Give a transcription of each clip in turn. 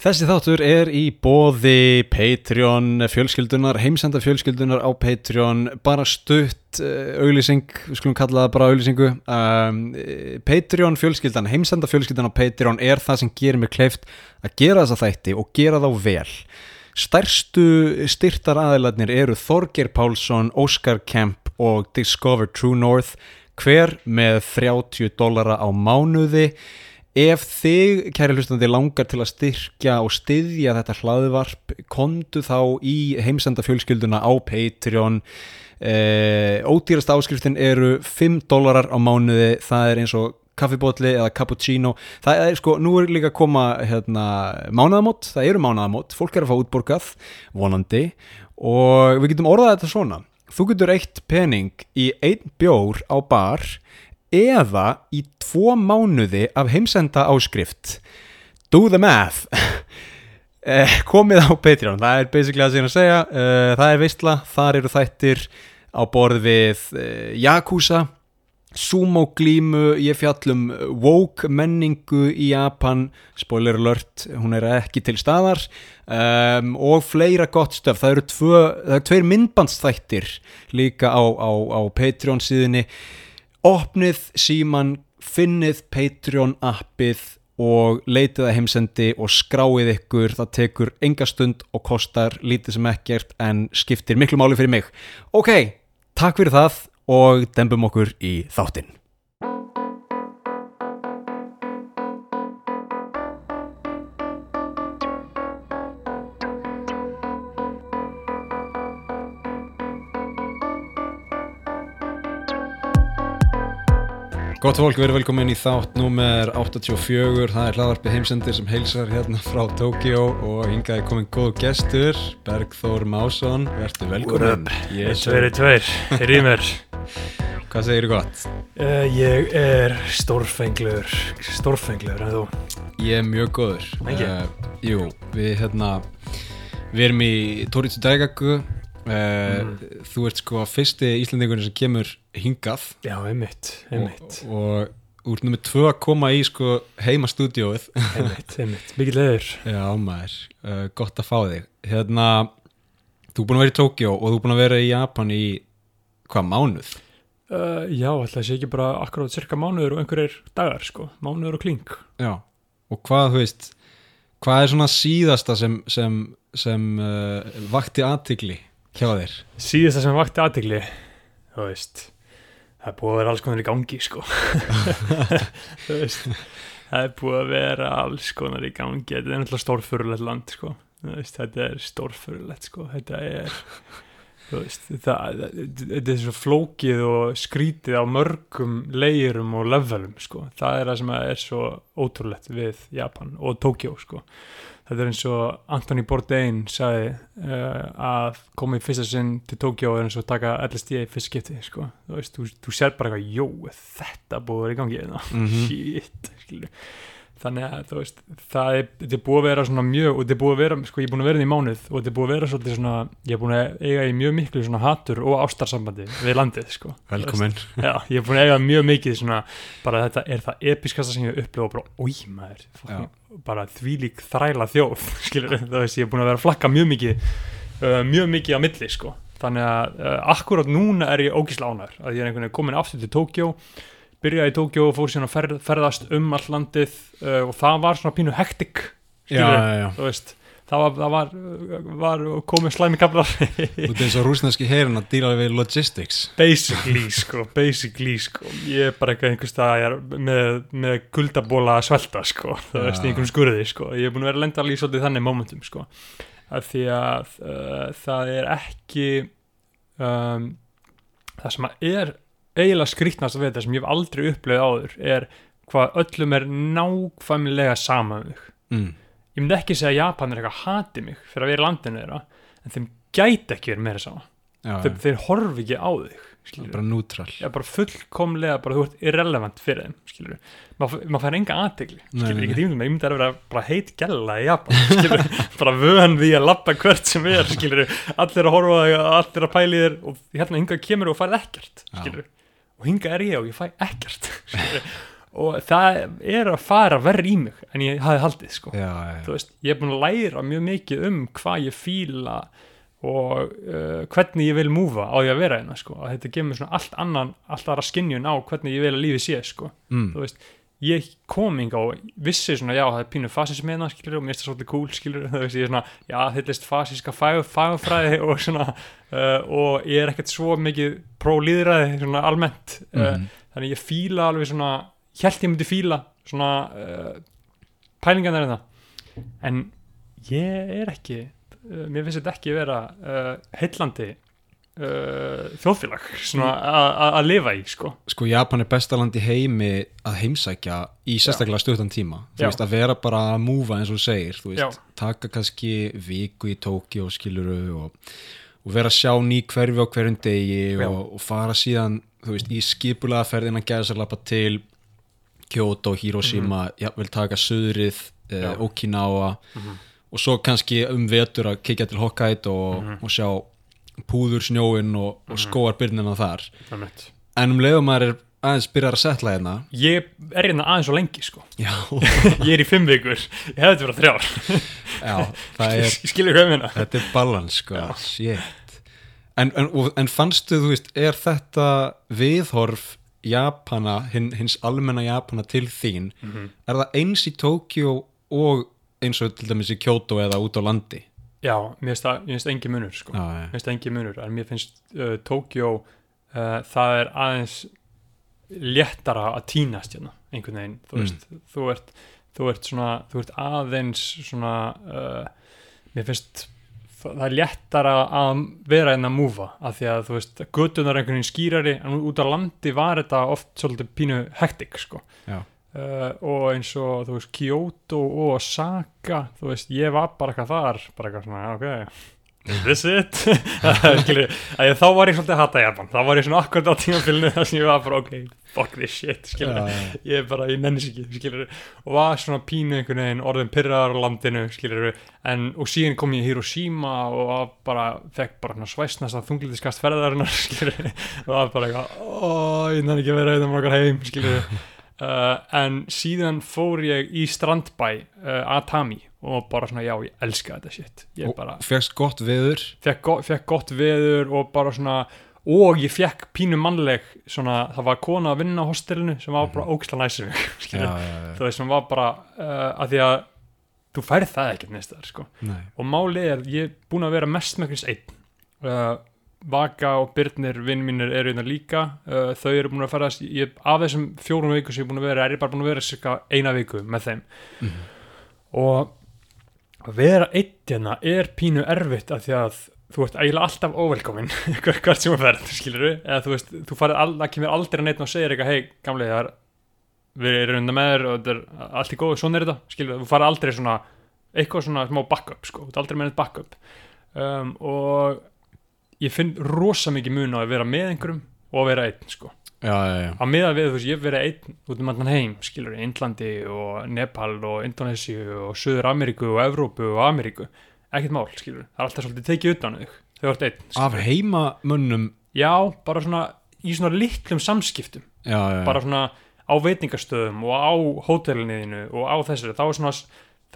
Þessi þáttur er í bóði Patreon fjölskyldunar, heimsenda fjölskyldunar á Patreon, bara stutt uh, auglýsing, við skulum kalla það bara auglýsingu. Um, Patreon fjölskyldan, heimsenda fjölskyldan á Patreon er það sem gerir mér kleift að gera þessa þætti og gera þá vel. Stærstu styrtar aðeiladnir eru Þorger Pálsson, Óskar Kemp og Discover True North, hver með 30 dólara á mánuði. Ef þig, kæri hlustandi, langar til að styrkja og styðja þetta hlaðvarp, kondu þá í heimsenda fjölskylduna á Patreon. Eh, ódýrast áskriftin eru 5 dólarar á mánuði, það er eins og kaffibotli eða cappuccino. Það er sko, nú er líka að koma hérna, mánaðamót, það eru mánaðamót, fólk er að fá útborgað, vonandi, og við getum orðað þetta svona. Þú getur eitt pening í einn bjór á bar eða í tvo mánuði af heimsenda áskrift do the math. Eh, komið á Patreon það er basically að segja að segja. Eh, það er veistla, þar eru þættir á borð við eh, Yakuza sumo glímu ég fjallum woke menningu í Japan. Spoiler alert, hún er ekki til staðar. Um, og fleira gott stöf, það eru, tvö, það eru tveir myndbandsþættir líka á, á, á Patreon síðunni opnið síman, finnið Patreon appið og leitið að heimsendi og skráið ykkur, það tekur enga stund og kostar lítið sem ekkert en skiptir miklu máli fyrir mig. Ok, takk fyrir það og dembum okkur í þáttinn. Gott fólk, við erum velkomin í þátt númer 84, það er hlaðarpi heimsendir sem heilsar hérna frá Tókjó og hingaði komin góð gestur, Bergþór Másson, verður velkomin. Yes, tveir er tveir, er í mér. Hvað segir þú gott? Uh, ég er stórfenglur, stórfenglur, en þú? Ég er mjög góður. Uh, jú, við hérna, við erum í Tóriðsu Dægaku, uh, mm. þú ert sko fyrsti íslendingunni sem kemur hingað. Já, einmitt, einmitt. Og, og úr nummið tvö að koma í sko heima stúdióið Einmitt, einmitt, mikið leður Já maður, uh, gott að fá þig. Hérna, þú er búin að vera í Tókjó og þú er búin að vera í Japan í hvað, mánuð? uh, Já, alltaf sé ekki bara akkurát cirka mánuður og einhverjir dagar, sko. Mánuður og kling. Já, og hvað, þú veist hvað er svona síðasta sem sem, sem uh, vakti aðtigli hjá þér? Síðasta sem vakti aðtegli, þú veist það er búið að vera alls konar í gangi, sko þú veist það er búið að vera alls konar í gangi þetta er náttúrulega stórfurulegt land, sko veist, þetta er stórfurulegt, sko þetta er veist, það, þetta er svo flókið og skrítið á mörgum legirum og levelum sko. það er það sem er svo ótrúlegt við Japan og Tokjó sko. Þetta er eins og Anthony Bourdain sagði uh, að koma í fyrsta sinn til Tokjó er eins og taka LSD í fyrst skipti sko. þú veist, þú, þú sér bara eitthvað jó, þetta vera í gangi mm Mhm. shit, skilur þannig að þú veist, það er, þetta er búið að vera svona mjög, og þetta er búið að vera, sko ég er búin að vera í mánuð og þetta er búið að vera svolítið svona ég er búin að eiga í mjög miklu svona hatur og ástarsambandi við landið, sko. Velkomin Já, ég er búin að eiga mjög mikið svona, bara þetta er það episkasta sem ég upplifa og bara, oi maður fucking, bara þvílík þræla þjóð skilur, það veist, ég er búin að vera að flakka mjög mikið uh, mjög mikið á milli, sko. Þannig að uh, akkurat núna er ég ógísla ánæður, að ég er einhvern veginn komin aftur til Tókjó byrjaði í Tókjó og fór síðan að ferð, ferðast um all landið uh, og það var svona pínu hektik Já, já, veist það var, það var, var komið slæmi kaplar Þú ert eins og rúsneski herin að díla við logistics. Basically sko, basically sko. Ég er bara eitthvað einhvers staðar með, með kuldabóla að svelta sko. Það veist, í einhverjum skurði sko. Ég er búin að vera að lenda alveg svolítið þannig momentum sko. Af því að uh, það er ekki um, það sem að er eiginlega skrýtnast að þetta sem ég hef aldrei upplegað áður er hvað öllum er nákvæmlega sama um mig. Mm. ég myndi ekki segja að Japan er eitthvað hati mig fyrir að vera í landinu þeirra en þeim gæti ekki verið meira sama. Já, þeir, þeir horfi ekki á þig já, bara neutral. Já, bara fullkomlega, bara þú ert irrelevant fyrir þeim. Maður mað fær enga aðtegli, ég myndi að vera bara heit gælla í Japan, skilur bara vöðan því að lappa hvert sem er, skilur allir að horfa þig, allir að pæli þér og hérna hingað kemur og færð ekkert, Já. skilur við, og hingað er ég og ég fæ ekkert, og það er að fara verri í mig en ég hafi haldið sko. Já, já, veist, ég er búin að læra mjög mikið um hvað ég fíla og uh, hvernig ég vil múfa á því að vera hérna sko, að þetta gefur mér svona allt annan, allt aðra skinjun á hvernig ég vil að lífi sé sko, mm, þú veist ég kom inga og vissi svona já, það er pínu fasism með það, skilur, og mér finnst það svolítið cool, skilur, þú veist, ég er svona, já, þetta er fasíska fag, fagfræði og svona uh, og ég er ekkert svo mikið pró-líðræði, svona almennt uh, mhm, þannig ég fíla alveg svona held ég myndi fíla svona uh, pælingarnar en það en ég er ekki uh, mér finnst þetta ekki vera uh, heillandi uh, þjóðfélag að lifa í sko sko Japan er besta land í heimi að heimsækja í sérstaklega stuttan tíma þú Já. veist að vera bara að múfa eins og segir þú veist, Já. taka kannski viku í Tóki og skiluru og, og vera að sjá ný hverfi á hverjum degi og, og fara síðan þú veist, í skipulega ferðin að gæða sér lappa til Kyoto, Hiroshima mm jafnvel taka söðrið, eh, Okinawa Mhm. og svo kannski um vetur að kikja til Hokkaido og, Mhm. og sjá púður snjóin og, og skóarbyrnina þar. En um leiðum maður er aðeins byrjar að setla hérna ég er hérna aðeins og lengi sko. Ég er í fimm vikur, ég hefði verið þrjár. Já er skilur hvað ég meina. þetta er balans sko, en, en, en fannstu, þú veist, er þetta viðhorf Japana, hin, hins almenna Japana til þín, Mhm. er það eins í Tókjó og eins og til dæmis í Kyoto eða út á landi já, mér finnst engi munur sko. Já, mér finnst engi munur en mér finnst uh, Tókjó uh, það er aðeins léttara að týnast hérna einhvern veginn, þú Mm. veist þú, ert, þú ert svona, þú ert aðeins svona uh, mér finnst það er léttara að vera en að múfa af því að þú veist, götunar er einhvern veginn skýrari en út á landi var þetta oft svolítið pínu hektik sko. Já, uh, og eins og þú veist Kyoto og Osaka þú veist, ég var bara eitthvað þar bara eitthvað svona, ok is this it? Þá var ég svolítið að hata Japan. Þá var ég svona akkurat á tímafélinu þar sem ég var bara, ok, fuck this shit já. ég er bara, ég nennis ekki skilur, og var svona pínu einhvern veginn orðin pyrraðar á landinu, skilur en, og síðan kom ég í Hiroshima og bara, fekk bara svæsnast að þunglitiskast ferðarinnar, og var bara eitthvað, ó, ég nenni ekki að vera eitthvað okkar heim, skilur uh, en síðan fór ég í strandbæ uh, Atami og bara svona, já, ég elska þetta shit. Ég bara, fegst gott viður fekk, go fekk gott veður og bara svona og ég fekk pínu mannleg svona, það var kona að vinna á hostelinu sem var bara já, já, já. þú veist, sem var bara uh, að því að þú færð það ekkert neist þar sko. Og málið er, ég er búin að vera mest með hvers einn Vaka og Byrnir, vinn mínir eru hérna líka. Uh, þau eru búin að fara ég, af þessum fjórum viku sem ég er búin að vera er ég bara búin að vera cirka eina viku með þeim. Mhm. og að vera einn hérna er pínu erfitt af því að þú ert eiginlega alltaf óvelkomin hvert sem þú ferð, skilur eða þú veist, þú farið, all, það kemur aldrei neitt og segir eitthvað, hei, gamli, það er við erum unda með þér og þetta er allt í góð svona er þetta, skilur, þú farið aldrei svona eitthvað svona smá backup, sko. Þú ert aldrei með neitt backup. Um, og ég finn rosa mikið mun á að vera með einhverjum og að vera einn, sko. Já, já, já. að miða við, þú veist, ég verið einn út um allan heim, skilur, Indlandi og Nepal og Indonésiu og Suður Ameríku og Evrópu og Ameríku. Ekkert mál, skilur, það er alltaf svolítið tekið utan þig, þau vart einn, af skilurðu. heimamönnum? Já, bara svona í svona litlum samskiptum. Bara svona á veitingastöðum og á hótelniðinu og á þessari. Þá er svona,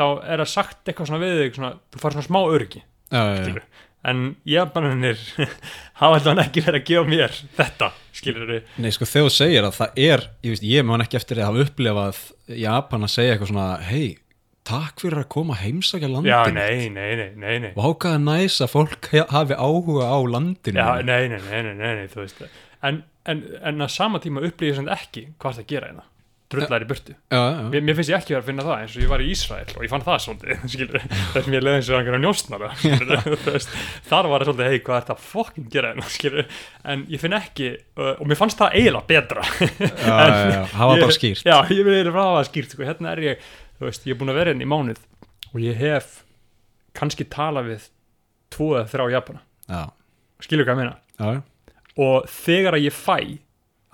þá er það sagt eitthvað svona við þig, svona, þú fara svona smá örgi skilur, en japanunir hafa alltaf ekki verið að gefa mér þetta, skilur við Nei, sko, þegar þú segir að það er, ég ég man ekki eftir að hafa upplefað Japan að segja eitthvað svona, hei, takk fyrir að koma heimsækja landinu. já, nei, nei, nei, nei, nei. Vákaða næs að fólk hafi áhuga á landinu. Já, nei, nei, nei, nei, nei, nei, þú veist en, en, en að sama tíma upplýði sem ekki hvað það gera hérna drullar í burtu, já, já. mér, mér finnst ég ekki verið að finna það eins og ég var í Ísrael og ég fann það svolítið þess að mér leiði eins og einhverja njóstnara þar var það svolítið hei, hvað er þetta fucking gera hérna, en ég finn ekki, og mér fannst það eiginlega betra. Hafa Ég- bara skýrt. Já, ég eitthvað hafa það skýrt sko. hérna er ég, veist, ég er búin að vera hérna í mánuð og ég hef kannski talað við tvo eða þrjá Japana, Já, skilur hvað ég meina? Og þegar að ég fæ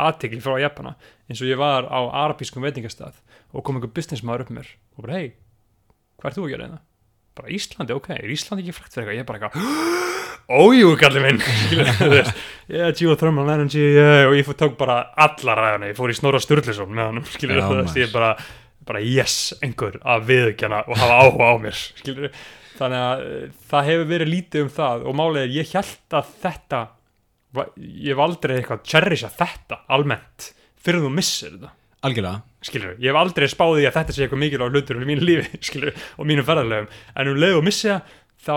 aðtekli frá Japana eins og ég var á arabískum veitingastað og kom einhver businessmaður upp mér og bara hei, hvað er þú að gera hérna? bara Íslandi, ok, er Íslandi ekki frækt fyrir eitthvað? ég bara eitthvað, ójú, minn skilur, þú veist, yeah, geothermal energy yeah, og ég fór, tók bara alla ræðuna ég fór í Snorra Sturluson með hann skilur, þú maður. ég bara, bara yes, einhver að viðkjana og hafa áhuga á mér skilur, þannig að eh, það hefur verið lítið um það og er, ég held að þetta ég hef aldrei eitthvað cherisha þetta almennt fyrir þú missir þetta. Algjörlega. Skilur, ég hef aldrei spáði að þetta sé eitthvað mikilvæg hlutur í mínu lífi, skilur, og mínum ferðarlegum en um leið og missi það þá,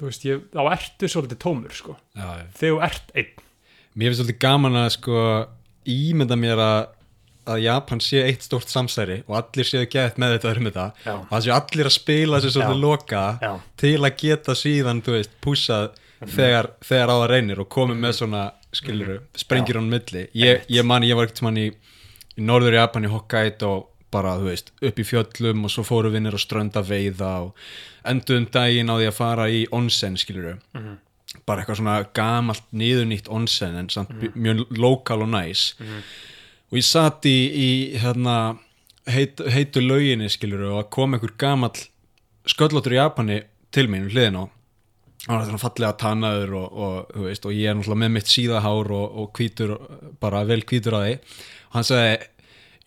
þú veist, ég, þá ertu svolítið tómur, sko, já, þegar þú ert einn. Mér finnst svolítið gaman að sko ímynda mér að, að Japan sé eitt stórt samsæri og allir séu gett með þetta um þetta. Já. og það séu allir að spila þessu svolítið Já. loka til að geta síðan, þú veist, púsað þegar, þegar á það reynir og komið með svona, skiluru, sprengir hann milli. Ég, ég man, ég var ekkert mann í, í norður Japan í Hokkaido og bara, þú veist, upp í fjöllum og svo fóru vinnir og strönda veiða og enduðum daginn á því að fara í onsen, skiluru bara eitthvað svona gamalt niðurnýtt onsen en samt mm. mjög lokal og næs. Og ég satt í, í hérna heit, heitu lauginni skilur og kom einhver gamall sköllóttur í Japani til mín hliðin á hann var svona fallega tannaður og, og, veist, og ég er náttúrulega með mitt síðahár og, og hvítur, bara vel hvítur á því. Og hann sagði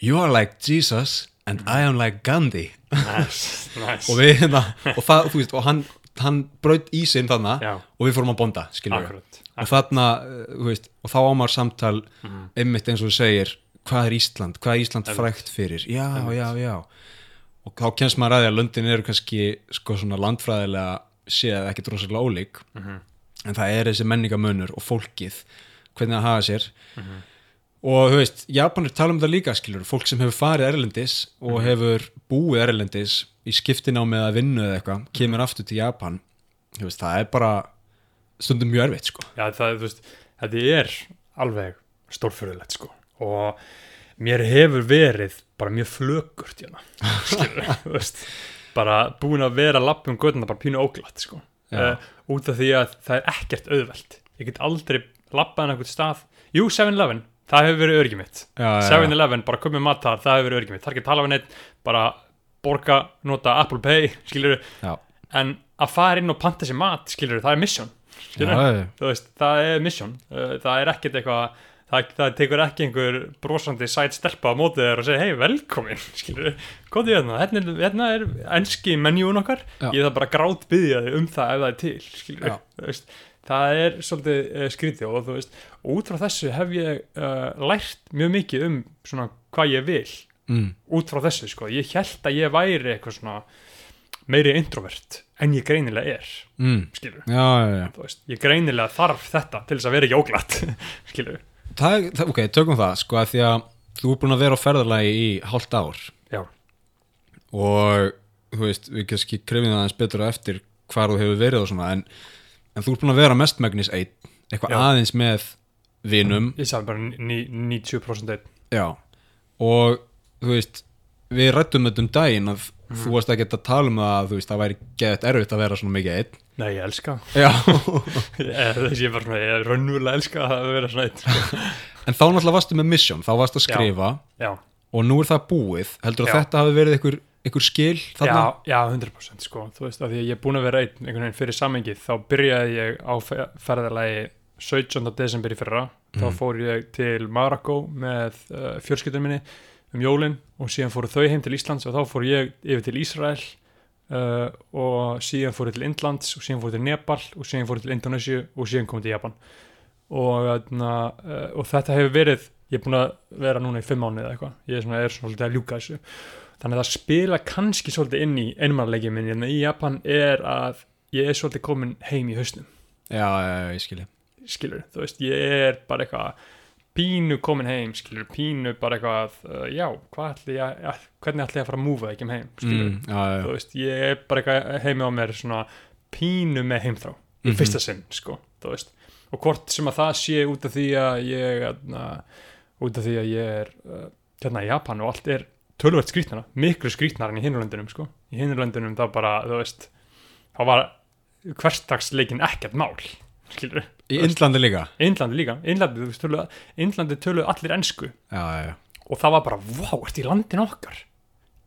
you are like Jesus and I am like Gandhi. Nice, nice. og við hérna og, það, veist, og hann, hann braut í sinn Já. og við fórum að bonda Akkurat, og veist, og þá ámar samtal einmitt eins og þú segir hvað er Ísland, hvað er Ísland frægt fyrir? Já, já, já. Og þá kemst maður að því að löndin eru kannski sko svona landfræðilega séð ekki drosalega ólík en það er þessi menningamönur og fólkið hvernig það hafa sér. Og þú veist, Japanir tala um það líka skilur, fólk sem hefur farið erlendis og hefur búið erlendis í skiptin á með að vinna eða eitthvað kemur aftur til Japan. Veist, það er bara stundum mjög erfitt sko. Já, það, veist, þetta er alveg stórfyrðulegt, sko. Og mér hefur verið bara mjög flökurt, hérna skilur, þú veist, bara búin að vera lappum göttuna bara pínu óglatt, sko. Uh, út af því að það er ekkert auðvelt. Ég get aldrei lappað en einhvern stað. Jú, 7-Eleven, það hefur verið örgið mitt. Já, já, já. 7-Eleven, bara komið mat þar, það hefur verið örgið mitt. Þar ekki tala við neitt, bara borga nota Apple Pay, skilur já, en að fara inn og panta sér mat, skilur það er mission, já, þú veist, það er mission. Uh, það er ekkert eitthvað það, það tekur ekki einhver brosandi sæt stelpa á mótið þér og segir, hei, velkomin er hérna, hérna, er- hérna enski menjún okkar Já. ég það bara grátt byggja þig um það ef það er til veist það er svolítið uh, skrítið og þú veist út frá þessu hef ég uh, lært mjög mikið um svona hvað ég vil Mm. út frá þessu, sko, ég held að ég væri eitthvað svona meiri introvert en ég greinilega er Mm. skilur, já, já, já. veist, ég greinilega þarf þetta til þess að vera ekki óglatt skilur, Það, það, ok, tökum það sko að því að þú er búin að vera á ferðarlagi í hálft ár. Já, og þú veist, við kannski krefum það aðeins betur á eftir hvar þú hefur verið og svona en, en þú er búin að vera mestmægnis einn eitthvað aðeins með vinum. Ég sagði bara ní- 90% einn. Já, og þú veist, við rættum þetta um daginn að Mhm. þú varst ekki að tala um það veist, það væri geðt erfitt að vera svona mikið einn nei, ég elska já, þessi ég bara svona, ég er raunverulega elska að vera svona einn sko. en þá náttúrulega varstu með mission þá varstu að skrifa já, og nú er það búið heldur að Já. þetta hafi verið ykkur, ykkur skil þarna? já, já, 100% sko, þú veist, af því að ég er búin að vera einn einhvern veginn fyrir samengið, þá byrjaði ég á fe- ferðalagi 17. desember í fyrra, þá Mhm. fór ég til Marokko með uh, fjölskyldun minni um jólin og síðan fóru þau heim til Íslands og þá fór ég yfir til Ísrael uh, og síðan fór ég til Indlands og síðan fór ég til Nepal og síðan fór ég til Indonesia og síðan kom ég til Japan. Og, uh, og þetta hefur verið ég er búin að vera núna í fimm mánuði eða eitthvað. Ég er svona, er svona svolítið að ljúka þessu. Þannig að það spila kannski svolítið inn í einmannleikið minn hérna í Japan er að ég er svolítið komin heim í hausnum. Já, já, já, ég skilji skilur, þú veist, ég er bara eitthvað pínu komin heim, skilur pínu bara eitthvað, uh, já, ætli ég að, hvernig ætli ég að fara að múfa ekki um heim skilur, mm, já, já, þú veist, ég er bara eitthvað heimi á mér svona pínu með heimþrá í Mhm. fyrsta sinn, sko, þú veist. Og hvort sem að það sé út af því að ég atna, út af því að ég er uh, hérna í Japan og allt er tölvöld skrýtnara, miklu skrýtnara en í hinurlöndunum, sko, í hinurlöndunum þá bara, þú veist, þá var hverstagsleikin ekkert mál skilur, í Indlandi líka? Indlandi líka. Veist, töluðu, töluðu allir ensku. Já, já, já, og það var bara, vá, ert í landin okkar?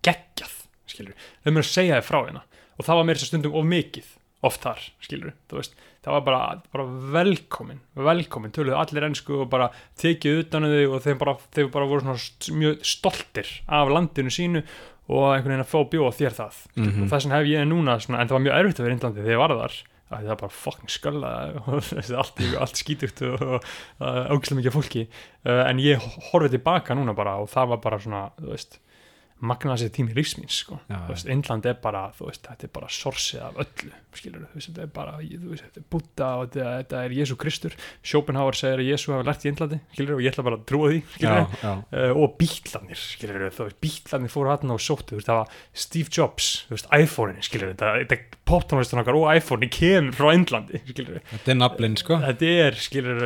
Geggjað, skilur þau mér að segja þið frá hérna. Og það var mér þess að stundum of mikið oft þar, skilur það var bara, bara velkomin velkomin, töluðu allir ennsku og bara tekið utan um þau og þeim bara, þeir bara voru svona mjög stoltir af landinu sínu og einhvern veginn að fá bjóða þér það. Mhm. og þess vegna hef ég núna, svona, en það var mjög erfitt að vera í Indlandi þegar ég var þar að það var bara fucking skölla. Og allt, allt skítugt og, ógislega mikið fólki. Uh, en ég horfið tilbaka núna bara og það var bara svona, þú veist magnaði sér tími lífsmíns sko. Þú Indland er bara, þú veist, þetta er bara sorsið af öllu, skilur þú veist, þetta er bara, þú veist, þetta er Buddha og þetta, þetta er Jésu Kristur, Schopenhauer segir að Jésu hafa lært í Indlandi, skilur og ég ætla bara að trúa því, skilur já, uh, og bítlanir, skilur þú veist, bítlanir fóru hann og sóttu, þú veist, það var Steve Jobs, þú veist, iPhone-in, skilur þetta, þetta poptónlistan okkar og iPhone-in kemur frá Indlandi, skilur þetta er sko. Þetta er, skilur,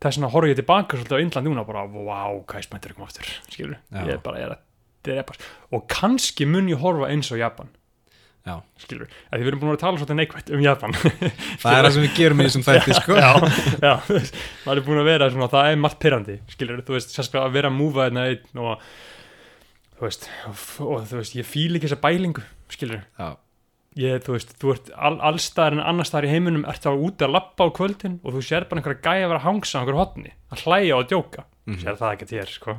að að þess vegna horf ég tilbaka svolítið á Indlandi núna bara, wow, hvað ég spæntur ekki aftur skilur, Já. ég er bara, ég er að drepa. Og kannski mun ég horfa eins og Japan Já. skilur, að því við erum búin að tala svolítið neikvætt um Japan. Það er það sem við gerum í þessum þætti sko. Já, já, maður er búin að vera svona, það er margt pyrrandi, skilur, þú veist sérstaklega að vera að múfa þetta einn og þú veist, og, og þú veist, ég fíl ekki þessa bælingu, skilur já, ég, þú veist, þú ert all, allstaðar en annarstaðar í heiminum, ert þá út að lappa á kvöldin og þú sér bara einhverja gæja að vera að hangsa á einhverju hotni, að hlæja og djóka Mhm. sér það ekki til þér, sko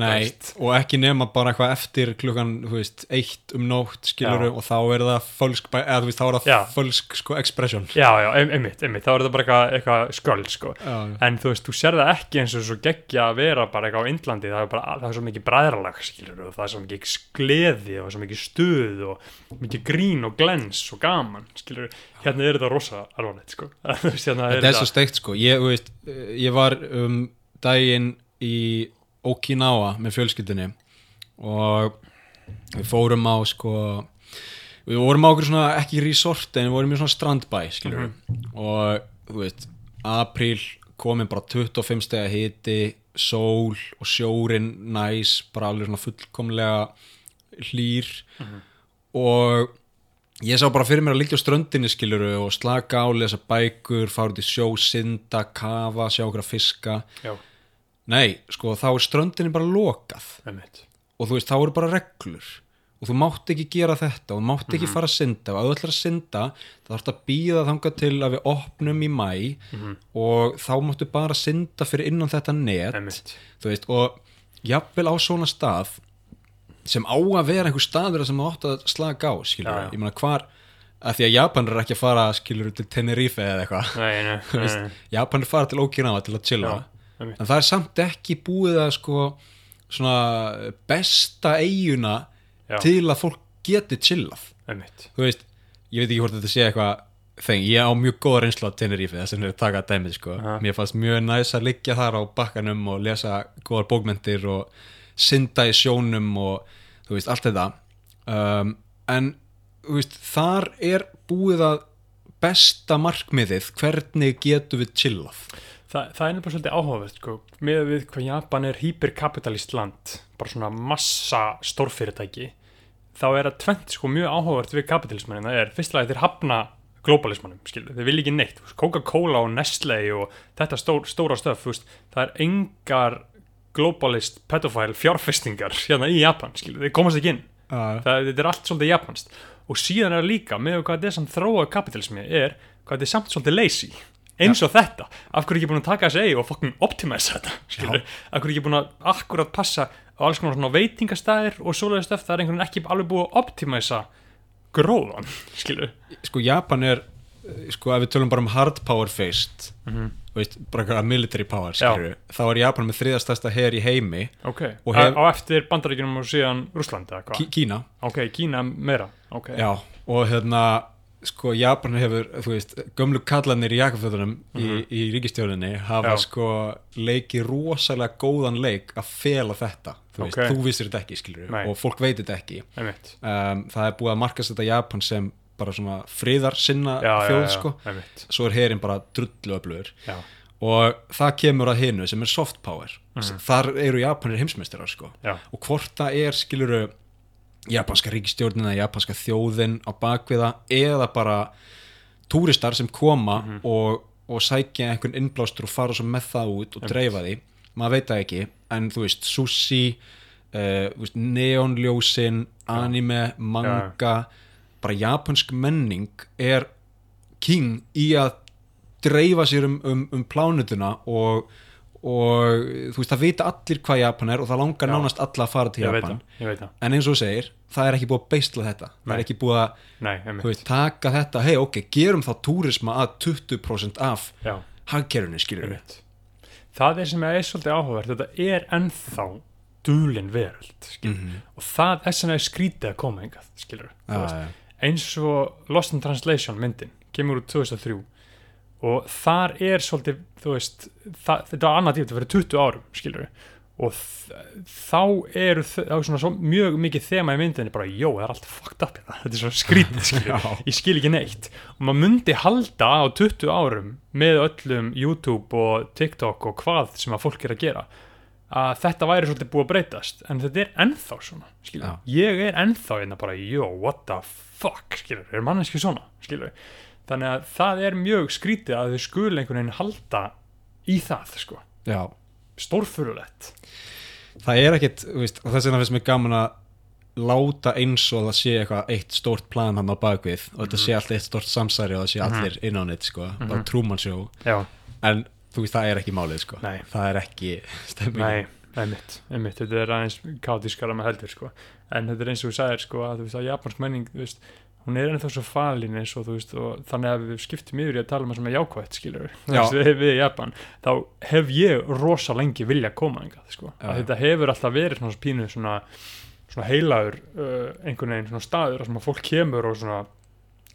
Nei, veist. og ekki nema bara eitthvað eftir klukkan, þú veist, eitt um nótt skiluru Já. og þá er það fölsk eða þú veist, þá er það Já. fölsk sko expression. Já, já, ein- einmitt, einmitt, þá er þetta bara eitthvað, eitthvað sköld, sko. Já, en þú veist, þú sér það ekki eins og svo geggja að vera bara eitthvað á Indlandi, það er bara, það er svo mikið bræðralag, skilur, og það er svo mikið gleði og svo mikið stuð og mikið grín og glens og gaman, skilur, hérna er þetta rosa alvarlegt, sko, hérna er þetta er svo steikt sko. Ég, veist, ég var um daginn í Okinawa með fjölskyldinni og við fórum á sko við vorum á okkur svona ekki resort en við vorum í svona strandbæ skilur og þú veist apríl komin bara 25 stega hiti sól og sjórin næs bara alveg svona fullkomlega hlýr. Og ég sá bara fyrir mér að liggja á ströndinni skiluru og slaka á, lesa bækur fara út í sjó, synda, kafa sjá okkur að fiska. Já, nei, sko, þá er ströndinni bara lokað. Einmitt, og þú veist, þá eru bara reglur. Og þú mátt ekki gera þetta og þú mátt ekki fara að synda. Og ef þú ætlar að synda þá þarf að býða þangað til að við opnum í mæ og þá máttu bara synda fyrir innan þetta net. Einmitt. Þú veist, og jafnvel á svona stað sem á að vera einhver staður sem þú átt að slaka á, skilur Já, já. ég meina hvar, að því að Japan er ekki að fara skilur til Tenerife eða eitthvað. Nei, nei, Þú nei, veist, nei. Japan er fara til Okinawa til að chilla. Já. En það er samt ekki búið að sko svona besta eiguna Já. til að fólk geti chillað. Þú veist, ég veit ekki hvort þetta sé eitthvað þeng, ég á mjög góða reynslu á Tenerife þess að taka dæmið sko. Aha. mér fannst mjög næs að liggja þar á bakkanum og lesa góðar bókmentir og synda í sjónum og þú veist, allt þetta. Um, en þú veist, þar er búið að besta markmiðið hvernig getum við chillað Þa, það er nefnilega svolítið áhugavert sko, með við hvað Japan er hyperkapitalist land bara svona massa stórfyrirtæki þá er að tvent sko mjög áhugavert við kapitalismann það er fyrst lagi þeir hafna globalismannum, skilur, þeir vilja ekki neitt Coca-Cola og Nestle og þetta stór, stóra stöf, það er engar globalist pedofile fjárfestingar hérna í Japan, skilur, þeir komast ekki inn. Uh, það, þetta er allt svolítið japanst og síðan er líka með hvað þetta er samt þróa kapitalismi er hvað þetta er samt svolítið lazy eins og þetta, af hverju ekki búin að taka þessi eigi og fucking optimæsa þetta skilur, af hverju ekki búin að akkurat passa á alls konar svona veitingastæðir og svoleiði stöf, það er einhvern veginn ekki alveg búið að optimæsa gróðan skilur, sko Japan er eh, sko ef við tölum bara um hard power faced Mhm. þú veist, bara eitthvað military power skilur, þá er Japan með þriðastæsta her í heimi ok. Og og hef- á eftir bandaríkjunum og síðan Rússland eða hvað, Kína. Ok, Kína meira. Ok, Já, og hérna sko Japan hefur, þú veist gömlu kallanir í jakafötunum í, í ríkistjóninni hafa Mhm. Já. sko leikið rosalega góðan leik að fela þetta, þú veist, Ok. þú vissir þetta ekki skilur, og fólk veit þetta ekki. Um, það er búið að markast þetta Japan sem bara svona friðar sinna já, já, þjóð já, sko, einmitt. Svo er herin bara drullu öflugur. Já, og það kemur að hinu sem er soft power. Þar eru Japanir heimsmeistarar sko. Já, og hvort það er skiluru japanska ríkistjórnin eða japanska þjóðin á bakviða eða bara túristar sem koma Mhm. og, og sækja einhvern innblástur og fara svo með það út og dreifa því. Maður veit það ekki en þú veist sushi uh, veist, neonljósin anime, manga bara japansk menning er king í að dreifa sér um, um, um plánutuna og, og þú veist, það vita allir hvað Japan er og það langar Já. nánast alla að fara til ég veit Japan það, ég veit það en eins og þú segir, það er ekki búið að beistla þetta það Nei. er ekki búið að nei, þú einmitt, veist, taka þetta, hei ok, gerum þá túrisma að 20% af já, hagkerfinu skilur við einmitt það er sem er svolítið áhugavert þetta er ennþá dulin veröld skilur. -hmm. og það er sem er skrítið að koma engað skilur ja, ja. eins og Lost in Translation myndin kemur úr 2003 og þar er svolítið þú veist, það, þetta var annað tíma þetta verið 20 árum, skilur og þ- þá eru þá er svona svo mjög mikið þema í myndinni bara, jó, það er allt fucked up hérna. þetta er svo skrítið, skilur ég skil ekki neitt. Og maður myndi halda á 20 árum með öllum YouTube og TikTok og hvað sem að fólk er að gera að þetta væri svolítið búið að breytast. En þetta er ennþá svona skilur. Ég er ennþá einna bara yo, what the fuck, skilur, er manneski svona skilur, þannig að það er mjög skrítið að þau skul einhvern veginn halda í það, sko. Stórfurulegt það er ekkit veist, og þess vegna finnst mér gaman að láta eins og það sé eitthvað eitt stórt plan hann á bakvið og þetta sé allt eitt stórt samsæri og það sé Mhm. allir inn á neitt sko, bara Show. Já, en þú veist, það er ekki málið sko. Nei. það er ekki stemming nei, einmitt, einmitt. Þetta er aðeins kátískara með heldur, sko. En þetta er eins og þú sagðir, sko, að þú veist að japansk menning, þú veist, hún er ennþá svo falin eins og þú veist, og þannig að við skiptum yfir í að tala um það sem er jákvætt, skilur Já. við, við í Japan, þá hef ég rosa lengi vilja koma engað, sko. Að já. þetta hefur alltaf verið svona pínu svona, svona heilagur uh, einhvern veginn svona staður að fólk kemur og svona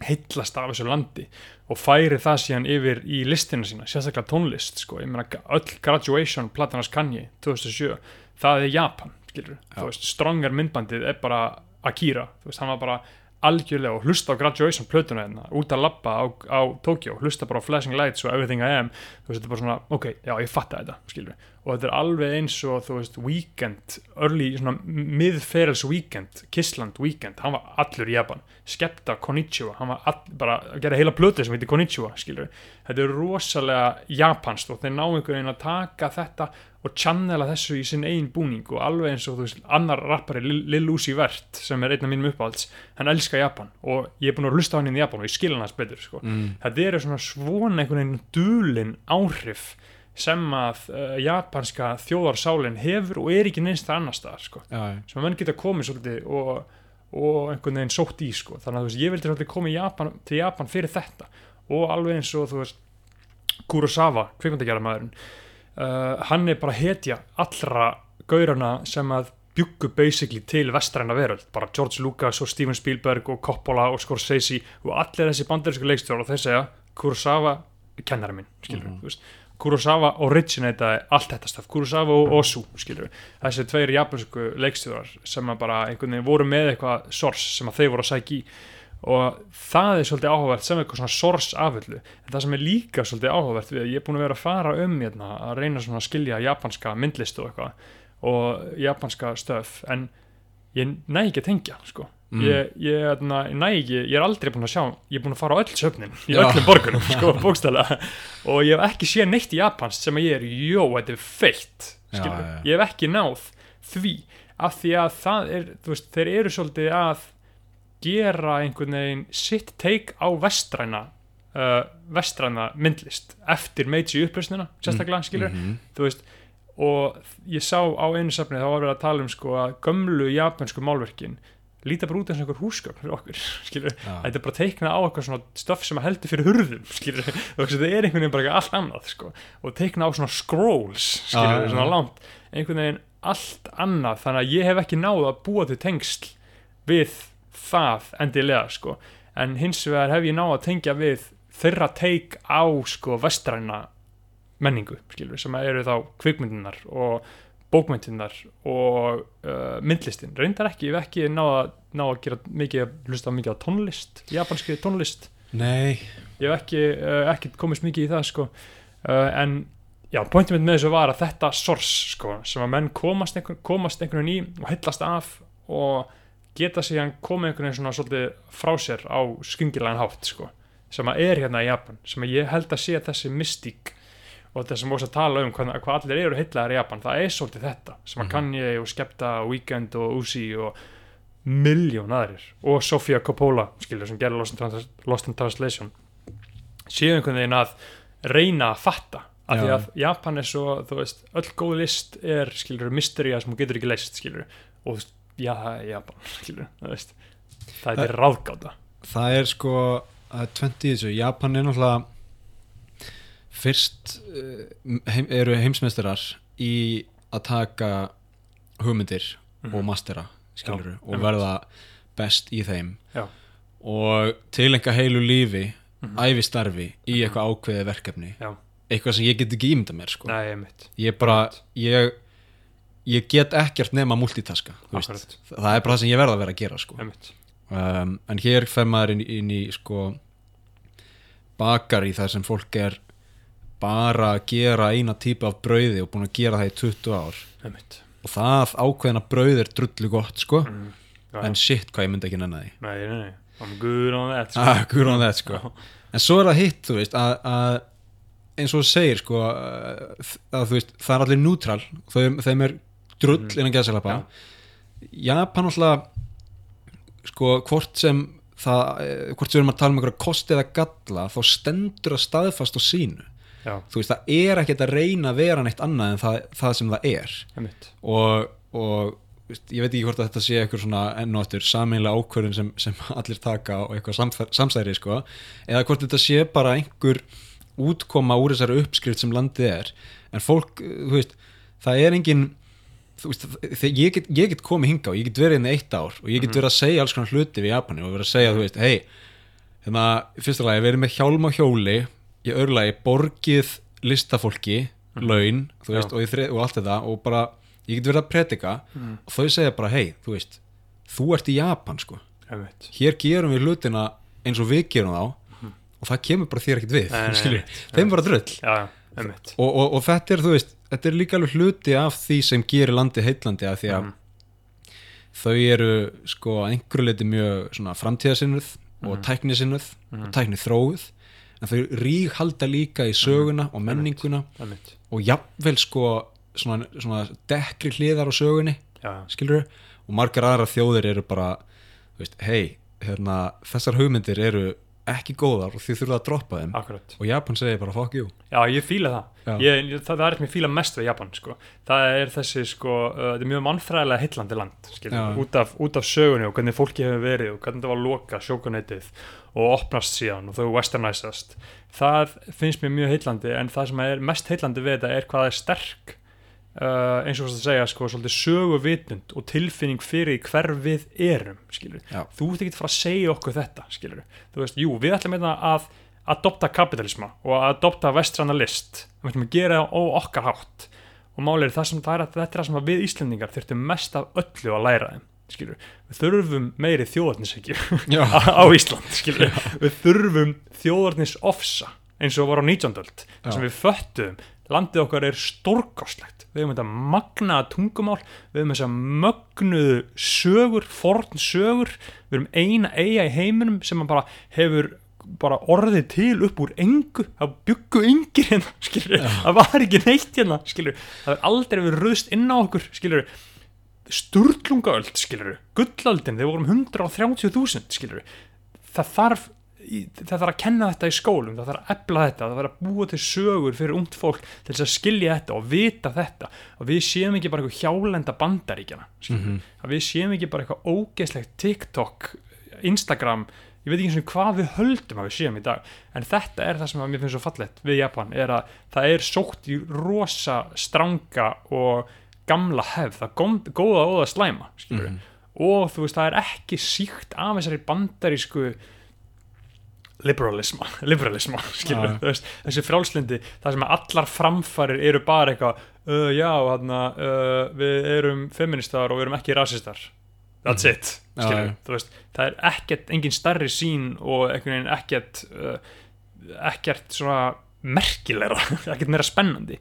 heillast af þessu landi og færi það síðan yfir í listina sína, sérstaklega tónlist sko, ég meina öll graduation platanars Kanye 2007, það er Japan skilur, þú veist, Stronger myndbandið er bara Akira, þú veist, hann var bara algjörlega og hlusta á graduation plötuna hérna, út að labba á, á Tokyo, hlusta bara á Flashing Lights og Everything I Am, þú veist, þetta er bara svona ok, já, ég fatta þetta, skilur og þetta er alveg eins og, þú veist, Weekend early, svona miðferils Weekend, Kissland Weekend hann var allur í Japan, Skepta, Konnichiwa hann var all, bara að gera heila plötu sem heitir Konnichiwa, skilur þetta er rosalega japanst og þeir ná einhvern veginn að taka þetta og channela þessu í sinn eigin búning og alveg eins og þú veist, annar rappari Lil Uzi Vert sem er einn af mínum uppáhalds hann elskar Japan og ég er búin að hlusta hann í Japan og ég skil hann hans betur sko. mm. þetta eru svona svona einhvern veginn dulin áhrif sem að uh, japanska þjóðarsálin hefur og er ekki neins það annar staðar sko. sem að menn geta komið svolítið og, og einhvern veginn sótt í sko. þannig að veist, ég vildi svolítið koma í Japan, til Japan fyrir þetta. Og alveg eins og þú veist Kurosawa, kvikmyndagerðamaðurinn uh, hann er bara hetja allra gaurana sem að bjuggu basically til vestræna veröld. Bara George Lucas og Steven Spielberg og Coppola og Scorsese og allir þessi bandarísku leikstjórar og þeir segja Kurosawa er kennari minn skilur þú veist Kurosawa originataði allt þetta staf Kurosawa og Osu, skilur þessi tveir japansku leikstjórar sem bara einhvern veginn voru með eitthvað source sem að þeir voru að sækja í. Og það er svolítið áhugavert sem eitthvað svona source aföllu en það sem er líka svolítið áhugavert við ég er búin að vera að fara um hérna, að reyna svona að skilja japanska myndlist og eitthvað og japanska stöf en ég næ ekki að tengja sko. Mm. ég, ég, hérna, ég næ ekki, ég er aldrei búin að sjá ég er búin að fara á öll söfnin í Já. öllum borgunum, sko, og ég hef ekki séð neitt í japansk sem að ég er, jó, þetta er feitt Já, ég hef ekki náð því, af því að það er, veist, þeir eru svolítið að gera einhvern veginn sitt take á vestræna uh, vestræna myndlist eftir Meiji upplösnina, sérstaklega skilur, Mhm. þú veist og ég sá á einu safni þá var verið að tala um sko að gömlu japansku málverkin líta bara út eins og einhver húsgögn fyrir okkur, skilur, Já. þetta er bara teiknað á eitthvað svona stöf sem að heldur fyrir hurðum skilur, þetta er einhvern veginn bara allt annað sko, og teiknað á svona scrolls skilur, já, svona já. langt. Einhvern veginn allt annað þannig að ég hef ekki náð að búa til tengsl við það endilega sko, en hins vegar hef ég náð að tengja við þeirra teik á sko vestræna menningu, skilur, sem eru þá kvikmyndinar og bókmyndinar og uh, myndlistin. Reyndar ekki, hef ekki náða ná að gera mikið, hlusta mikið á tónlist japanski tónlist. Nei, ég hef ekki, uh, ekki komist mikið í það sko. uh, en já, pointum mitt með þessu var að þetta source sko, sem að menn komast, einhver, komast einhvern í og hillast af og geta síðan komið einhvern veginn svona svolítið frá sér á skyngilegan hátt sko, sem að er hérna í Japan sem að ég held að sé þessi mystík og þetta sem ósa að tala um hvað, hvað allir eru heitlaðar í Japan, það er svolítið þetta sem að Mhm. Kanye og Skepta og Weekend og Uzi og miljón aðrir og Sofia Coppola skilur sem gerir Lost in, Trans Lost in Translation séu einhvern veginn að reyna að fatta af því að Japan er svo, þú veist, öll góð list er, skilur, mysteria sem hún getur ekki leist, skilur, og já, það Japan, skilur, þú veist það Það- er ráðgáta það er sko að 20 í þessu, Japan er náttúrulega fyrst eh, heim, eru heimsmeistarar í að taka hugmyndir og mastera skilur Já, og verða best í þeim Já. og tilenga heilu lífi Mhm. æfistarfi í eitthvað ákveðið verkefni Já. eitthvað sem ég get ekki ímynda mér sko. Nei, einmitt, ég bara ég, ég get ekkert nema multitaska það er bara það sem ég verða að vera að gera sko. um, en hér fer maður inn, inn í sko bakar í það sem fólk er bara að gera eina típu af brauði og búin að gera það í 20 ár. Einmitt. Og það ákveðina brauð er drullu gott sko. Mm. já, en shit hvað ég myndi ekki nenni því. Nei, nei, nei, I'm good on that sko. ah, guður á þetta sko. En svo er það hitt þú veist að, að eins og þú segir sko að, þú veist það er allir nútral þeim, er drull Mm. innan gæðsalapa. Japan alltaf sko hvort sem það, eh, hvort sem við erum að tala um einhverja kosti eða galla þá stendur að staðfast á sínu Já, þú veist það er ekkert að reyna að vera neitt annað en það, það sem það er. Og, og veist, ég veit ekki hvort að þetta sé eitthvað svona enn og eftir sameinlega ákvörðin sem, sem allir taka og eitthvað samsæri sko eða hvort þetta sé bara einhver útkoma úr þessari uppskrift sem landið er. En fólk, þú veist það er engin veist, ég get, ég get komið hinga og ég get verið inn eitt ár og ég get verið að segja alls konar hluti við Japani og verið að segja, þú veist, hei hérna, fyrsta lagi, verið með hjálm á hjóli í öðru lagi, borgið listafólki, laun þú veist, og, þrið, og allt þetta og bara, ég get verið að predika mm. og þau segja bara, hei, þú veist þú ert í Japan, sko hér gerum við hlutina eins og við gerum þá og það kemur bara þér ekkert við Nei, nei, nei. þeim bara já, einmitt og, og, og þetta er, þú veist, þetta er líka alveg hluti af því sem gerir landi heitlandi af því að Mhm. þau eru sko einhverju leiti mjög svona framtíðasinnuð og Mhm. tæknisinnuð Mhm. og tækni þróuð en þau rík halda líka í söguna og menninguna og jafnvel sko svona, svona dekkri hliðar á sögunni já, skilur og margar aðra þjóðir eru bara hei, hérna, þessar hugmyndir eru ekki góðar og þið þurfa að droppa þeim. Akkurat. Og Japan segir bara fuck you. Já, ég fíla það. Ég, það, það er sem ég fíla mest við Japan sko. það er þessi sko, uh, þetta er mjög mannfræðilega heillandi land út, af, út af sögunni og hvernig fólki hefur verið og hvernig það var loka sjókunetið og opnast síðan og þau westernæsast það finnst mér mjög heillandi en það sem er mest heillandi við þetta er hvað er sterk uh, eins og veist að segja sko, svolítið söguvitund og tilfinning fyrir hver við erum þú ert ekki að fara að segja okkur þetta skilur. þú veist, jú, við ætlum einna að adopta kapitalisma og að adopta vestrana list. Við ætlum að gera það á okkar hátt. Og málið er það sem það er að þetta er það sem við Íslendingar þurftum mest af öllu að læra þeim skilur. við þurfum meiri þjóðarnisækju Já, á Ísland skilur. við þurfum þjóðarnis ofsa eins og var á 19. öld sem við föttum landið okkar er stórkostlegt. Við hefum þetta magnaða tungumál við hefum þessa mögnuðu sögur forn sögur. Við erum eina eiga í heiminum sem að bara hefur bara orðið til upp úr engu. Það byggu yngir hérna skilur, það var ekki neitt hérna skilur, það er aldrei verið röðst inn á okkur skilur, sturlungaöld skilur, gullöldin þeir vorum 130.000 skilur það þarf það þarf að kenna þetta í skólum það þarf að efla þetta, það þarf að búa til sögur fyrir ungt fólk til þess að skilja þetta og vita þetta. Og við séum ekki bara eitthvað hjálenda bandaríkjana mm að við séum ekki bara eitthvað ógeðslegt TikTok, Instagram ég veit ekki eins og hvað við höldum að við séum í dag. En þetta er það sem að mér finnst svo fallett við Japan, er að það er sótt í rosa stranga og gamla hefð, það góm, góða og það slæma skilur Mhm. og þú veist það er ekki síkt af þessari bandarísku liberalisma, liberalisma skilur, þú veist, þessi frjálslindi það sem allar framfarir eru bara eitthvað uh, já, hana, uh, við erum feministar og við erum ekki rasistar. That's Mhm. it, skilur þú veist, það er ekkert, engin starri sín og ekkert uh, ekkert svona merkilegra, ekkert meira spennandi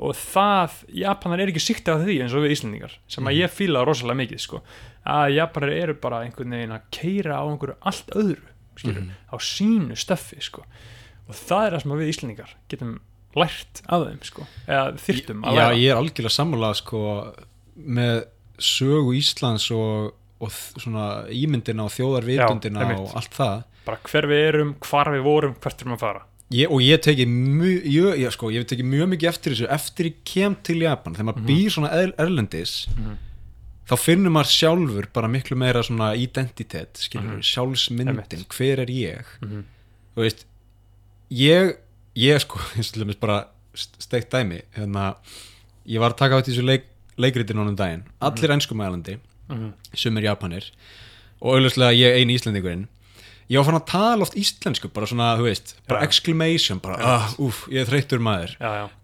og það, Japanar er ekki síkt af því eins og við Íslendingar sem að Mhm. ég fíla rosalega mikið sko, að Japanar eru bara einhvern veginn að keira á einhverju allt öðru skilur, Mhm. á sínu stöffi sko. og það er það sem við Íslendingar getum lært af þeim sko, eða þyrftum að Já, læra ég er algjörlega sammála sko með sögu Íslands og, og svona ímyndina og þjóðarvitundina og allt það bara hver við erum, hvar við vorum, hvert erum að fara ég, og ég teki mjög sko, ég teki mjög mikið eftir þessu eftir ég kem til Japan, þegar maður býr svona er, erlendis Mhm. þá finnur maður sjálfur bara miklu meira svona identitet, skilur Mhm. sjálfsmyndin, Einmitt. hver er ég Mhm. þú veist ég, ég sko eins og til dæmis bara st- steikt dæmi hérna, ég var að taka í þessu leik, leikritin ánum daginn, allir enskumælandi Mhm. sumir Japanir og auðvitað ég eini Íslendingurinn ég var fann að tala oft íslensku bara svona, þú veist, bara exclamation bara, ah, úf, ég er þreyttur maður.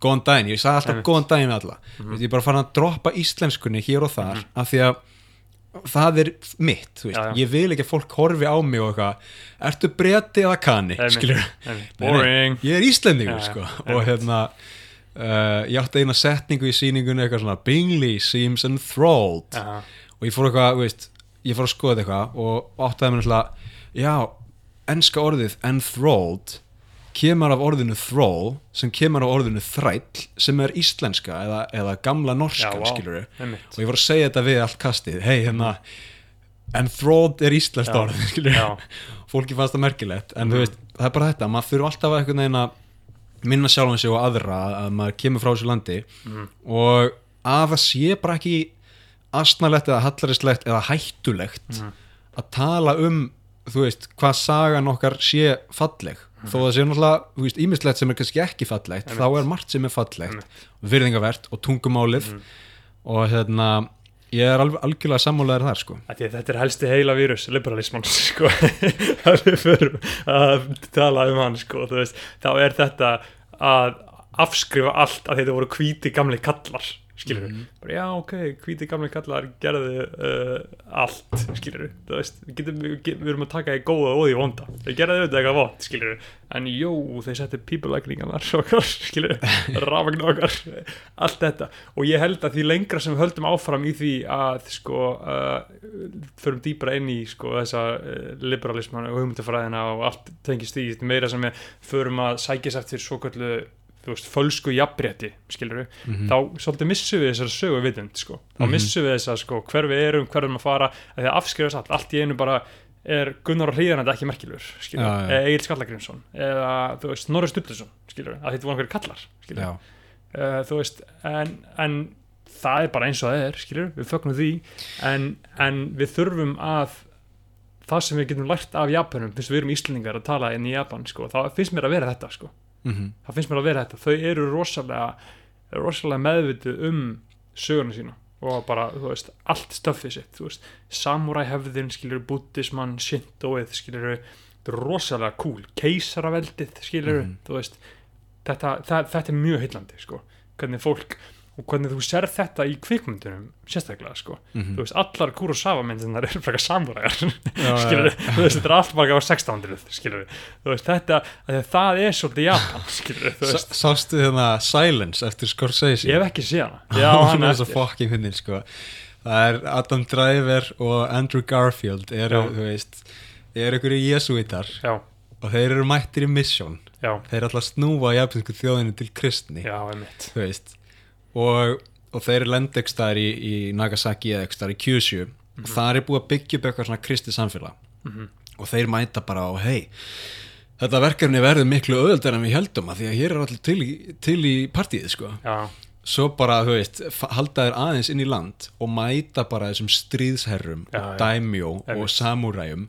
Góðan daginn, ég sagði alltaf góðan daginn við alla. Mm ég er bara fann að droppa íslenskunni hér og þar, af því að það er mitt, þú veist, Já, já. ég vil ekki að fólk horfi á mig og eitthvað ertu breti eða Einmitt, skilur boring. Ég er Íslendingur Já, sko. Og hérna uh, ég átti eina setningu í sýningunni eitthvað svona Bingley seems enthralled. Og ég fór eitthvað, þú veist, ég fór að skoða eitthvað og áttaði mér svona já, enska orðið enthralled kemur af orðinu thrall sem kemur af orðinu þræll sem er íslenska eða, eða gamla norskan, vá, skilur einmitt. og ég fór að segja þetta við allt kastið hei, hérna enthralled er íslenskt orð, skilur já, fólki fannst það merkilegt en þú veist, það er bara þetta, maður þurfa alltaf að einhvern veginn að minna sjálfan sig og aðra að maður kemur frá þessu landi Mhm. og að það sé bara ekki asnalegt eða hallaristlegt eða hættulegt Mhm. að tala um þú veist, hvað sagan okkar sé falleg Mhm. þó það sé náttúrulega, þú veist, ímislegt sem er kannski ekki fallegt, Einmitt. þá er margt sem er fallegt virðingavert og tungumálið Mhm. og hérna ég er alveg algjörlega sammálaður þar sko að þetta er helsti heila vírus, liberalisman sko, að við förum að tala um hann sko, þú veist, þá er þetta að afskrifa allt að þetta voru hvíti gamli kallar skilur við, bara já ok hvíti gamli kallar gerðu uh, allt skilur þú veist við, getum, við, erum að taka í góða og í vonda. Þeir gerðu auðvitað eitthvað vond, skilur en jú, þeir settu pípulækningarnar okkar, skilur rafagn okkar allt þetta, og ég held að því lengra sem við höldum áfram í því að sko, uh, förum dýpra inn í sko, þessa uh, liberalisman og hugmyndafræðina og allt tengist því meira sem við förum að sækjast eftir svo kallu þú veist, fölsku jafnrétti, skilur við Mhm. þá svolítið missum við þessar sögu vitund sko. þá Mhm. missum við þessar sko, hver við erum, hver við erum að fara að því að afskrifast allt, allt í einu bara er Gunnar og Hlýðarnandi ekki merkilur skilur, Já, já. eða Egil Skallagrimsson eða þú veist, Norri Sturluson skilur, að þetta voru einhverjir kallar skilur, Já. uh, þú veist en, en það er bara eins og það er skilur, við fögnum því en, en við þurfum að það sem við getum lært af Japanum fyrst við erum Íslendingar að tala inn í Japan sko, þá finnst mér að vera þetta sko Mhm. það finnst mér að vera þetta, þau eru rosalega rosalega meðvituð um söguna sína og bara, þú veist, allt stöffið sitt, þú veist, samurai hefðin skilur, buddhisman, shintoið skilur, rosalega cool. Keisaraveldið, skilur Mhm. þú veist, þetta, það, þetta er mjög heillandi, sko, hvernig fólk og hvernig þú serð þetta í kvikmyndunum sérstaklega, sko, Mhm. þú veist allar Kurosawa myndirnar eru frekar samuræjar Já, skilur já, þú veist, þetta er allt bara á 1600 skilur þú veist, þetta, það er svolítið Japan, skilur veist. Sástu hérna Silence eftir Scorsese? Ég hef ekki séð hana. Já, hann er svo eftir. fucking fyndin sko. það er Adam Driver og Andrew Garfield eru, Já. þú veist eru ykkur í jesuitar og þeir eru mættir í mission. Já, þeir er alltaf snúa japansku þjóðinu til kristni. Já, einmitt. Þú veist og, og þeir eru lenda ekki staðar í, í Nagasaki eða ekki staðar í Kyushu. Og það er búið að byggja upp eitthvað svona kristi samfélag. Mhm. og þeir mæta bara á hei þetta verkefni verður miklu öðuldar en við heldum að því að hér er allir til í, til í partíið sko. Já, svo bara, þú veist, halda þér aðeins inn í land og mæta bara þessum stríðsherrum Já, og já. daimjó og samúræjum.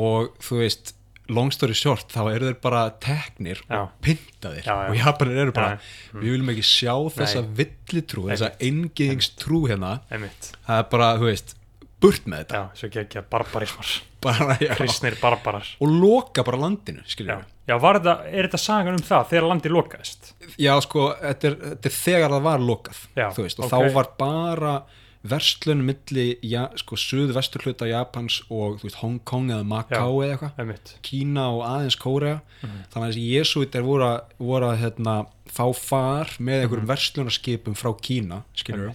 Og þú veist, long story short þá eru þeir bara teknir Já. og pyntaðir. Já, já. og Japanir eru bara Já. við viljum ekki sjá þessa villitrú þessa Einmitt. eingiðingstrú hérna. Einmitt, það er bara, þú veist, burt með þetta. Já, svo ekki að barbarismar. Bara, já, kristnir barbarar. Og loka bara landinu, já, skiljum já, var þetta, er þetta sagan um það þegar landi lokaðist? Já, sko, þetta er, þetta er þegar það var lokað Já, þú veist, og ok. þá var bara verslun milli, ja, sko, suð-vestur hluta Japans og, veist, Hong Kong eða Macau eða eitthvað, Kína og aðeins Kórea. Mhm. þannig að þessi jesuitar voru, að- voru að hérna, fá far með einhverjum Mhm. verslunarskipum frá Kína skilur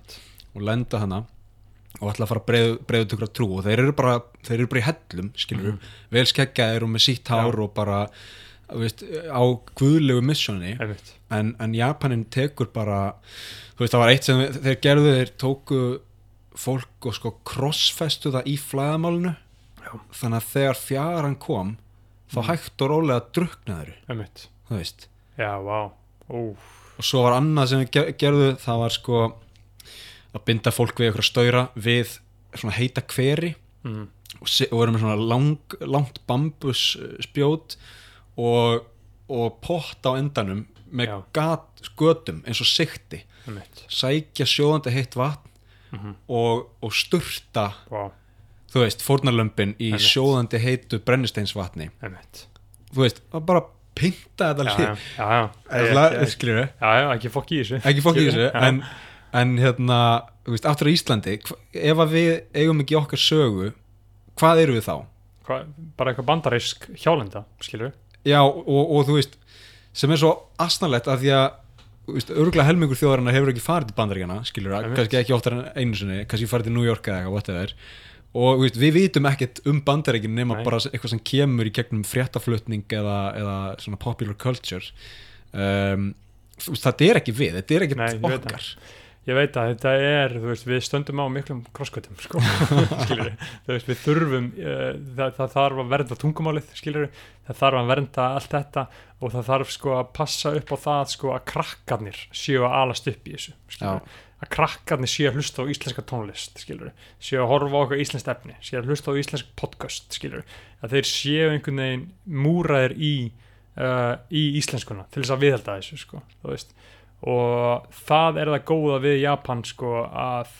og lenda hana og ætla að fara að breiðu, breiðu tökra trú. Og þeir eru bara, þeir eru bara í hellum skilur Mhm. vel skeggjaðir og með sítt hár og bara veist, á guðlegu missjóni en, en Japanin tekur bara þú veist, það var eitt sem þeir gerðu þeir tóku fólk og sko krossfestu það í flæðamálinu Já. þannig að þegar fjaran kom þá Mm. hægt og rólega druknaður einmitt, þú veist. Já, Ó, og svo var annað sem við ger- gerðu það var sko að binda fólk við ykkur stöyra við svona heita hveri mm, og, og erum með svona lang, langt bambus uh, spjót og, og pott á endanum með gat, götum eins og sikti sækja sjóðandi heitt vatn mm og, og sturta Vá, þú veist, fórnarlömpin í sjóðandi heitu brennisteinsvatni. Þú veist, að bara pynta þetta við, já, ekki fokk í þessu. Ekki fólk í þessu en, en hérna, þú veist, aftur á Íslandi ef við eigum ekki okkar sögu hvað eru við þá? Hva, bara eitthvað bandarísk hjálenda, skilur Já, og, og þú veist sem er svo asnalett að því að örgulega helmingur þjóðarinnar hefur ekki farið til bandaríkjana, skilur Einmitt. kannski ekki oftar en einu sinni, kannski farið til New York eða eitthvað, whatever og veist, við vitum ekkert um bandaríkin nema Nei. bara eitthvað sem kemur í gegnum fréttaflutning eða, eða svona popular culture um, þetta er ekki við, þetta er ekki okkar Ég veit að þetta er, þú veist, við stöndum á miklum krosskötum, sko, skilur þú veist, við þurfum, uh, það, það þarf að vernda tungumálið, skilur það þarf að vernda allt þetta og það þarf, sko, að passa upp á það, sko, að krakkarnir séu að alast upp í þessu, skilur að krakkarnir séu að hlusta á íslenska tónlist, skilur séu að horfa á okkur íslenskt efni, séu að hlusta á íslensk podcast, skilur að þeir séu einhvern veginn múraðir í, uh, í íslenskuna til þess að viðhalda þessu, sko, þú veist og það er það góða við Japan sko að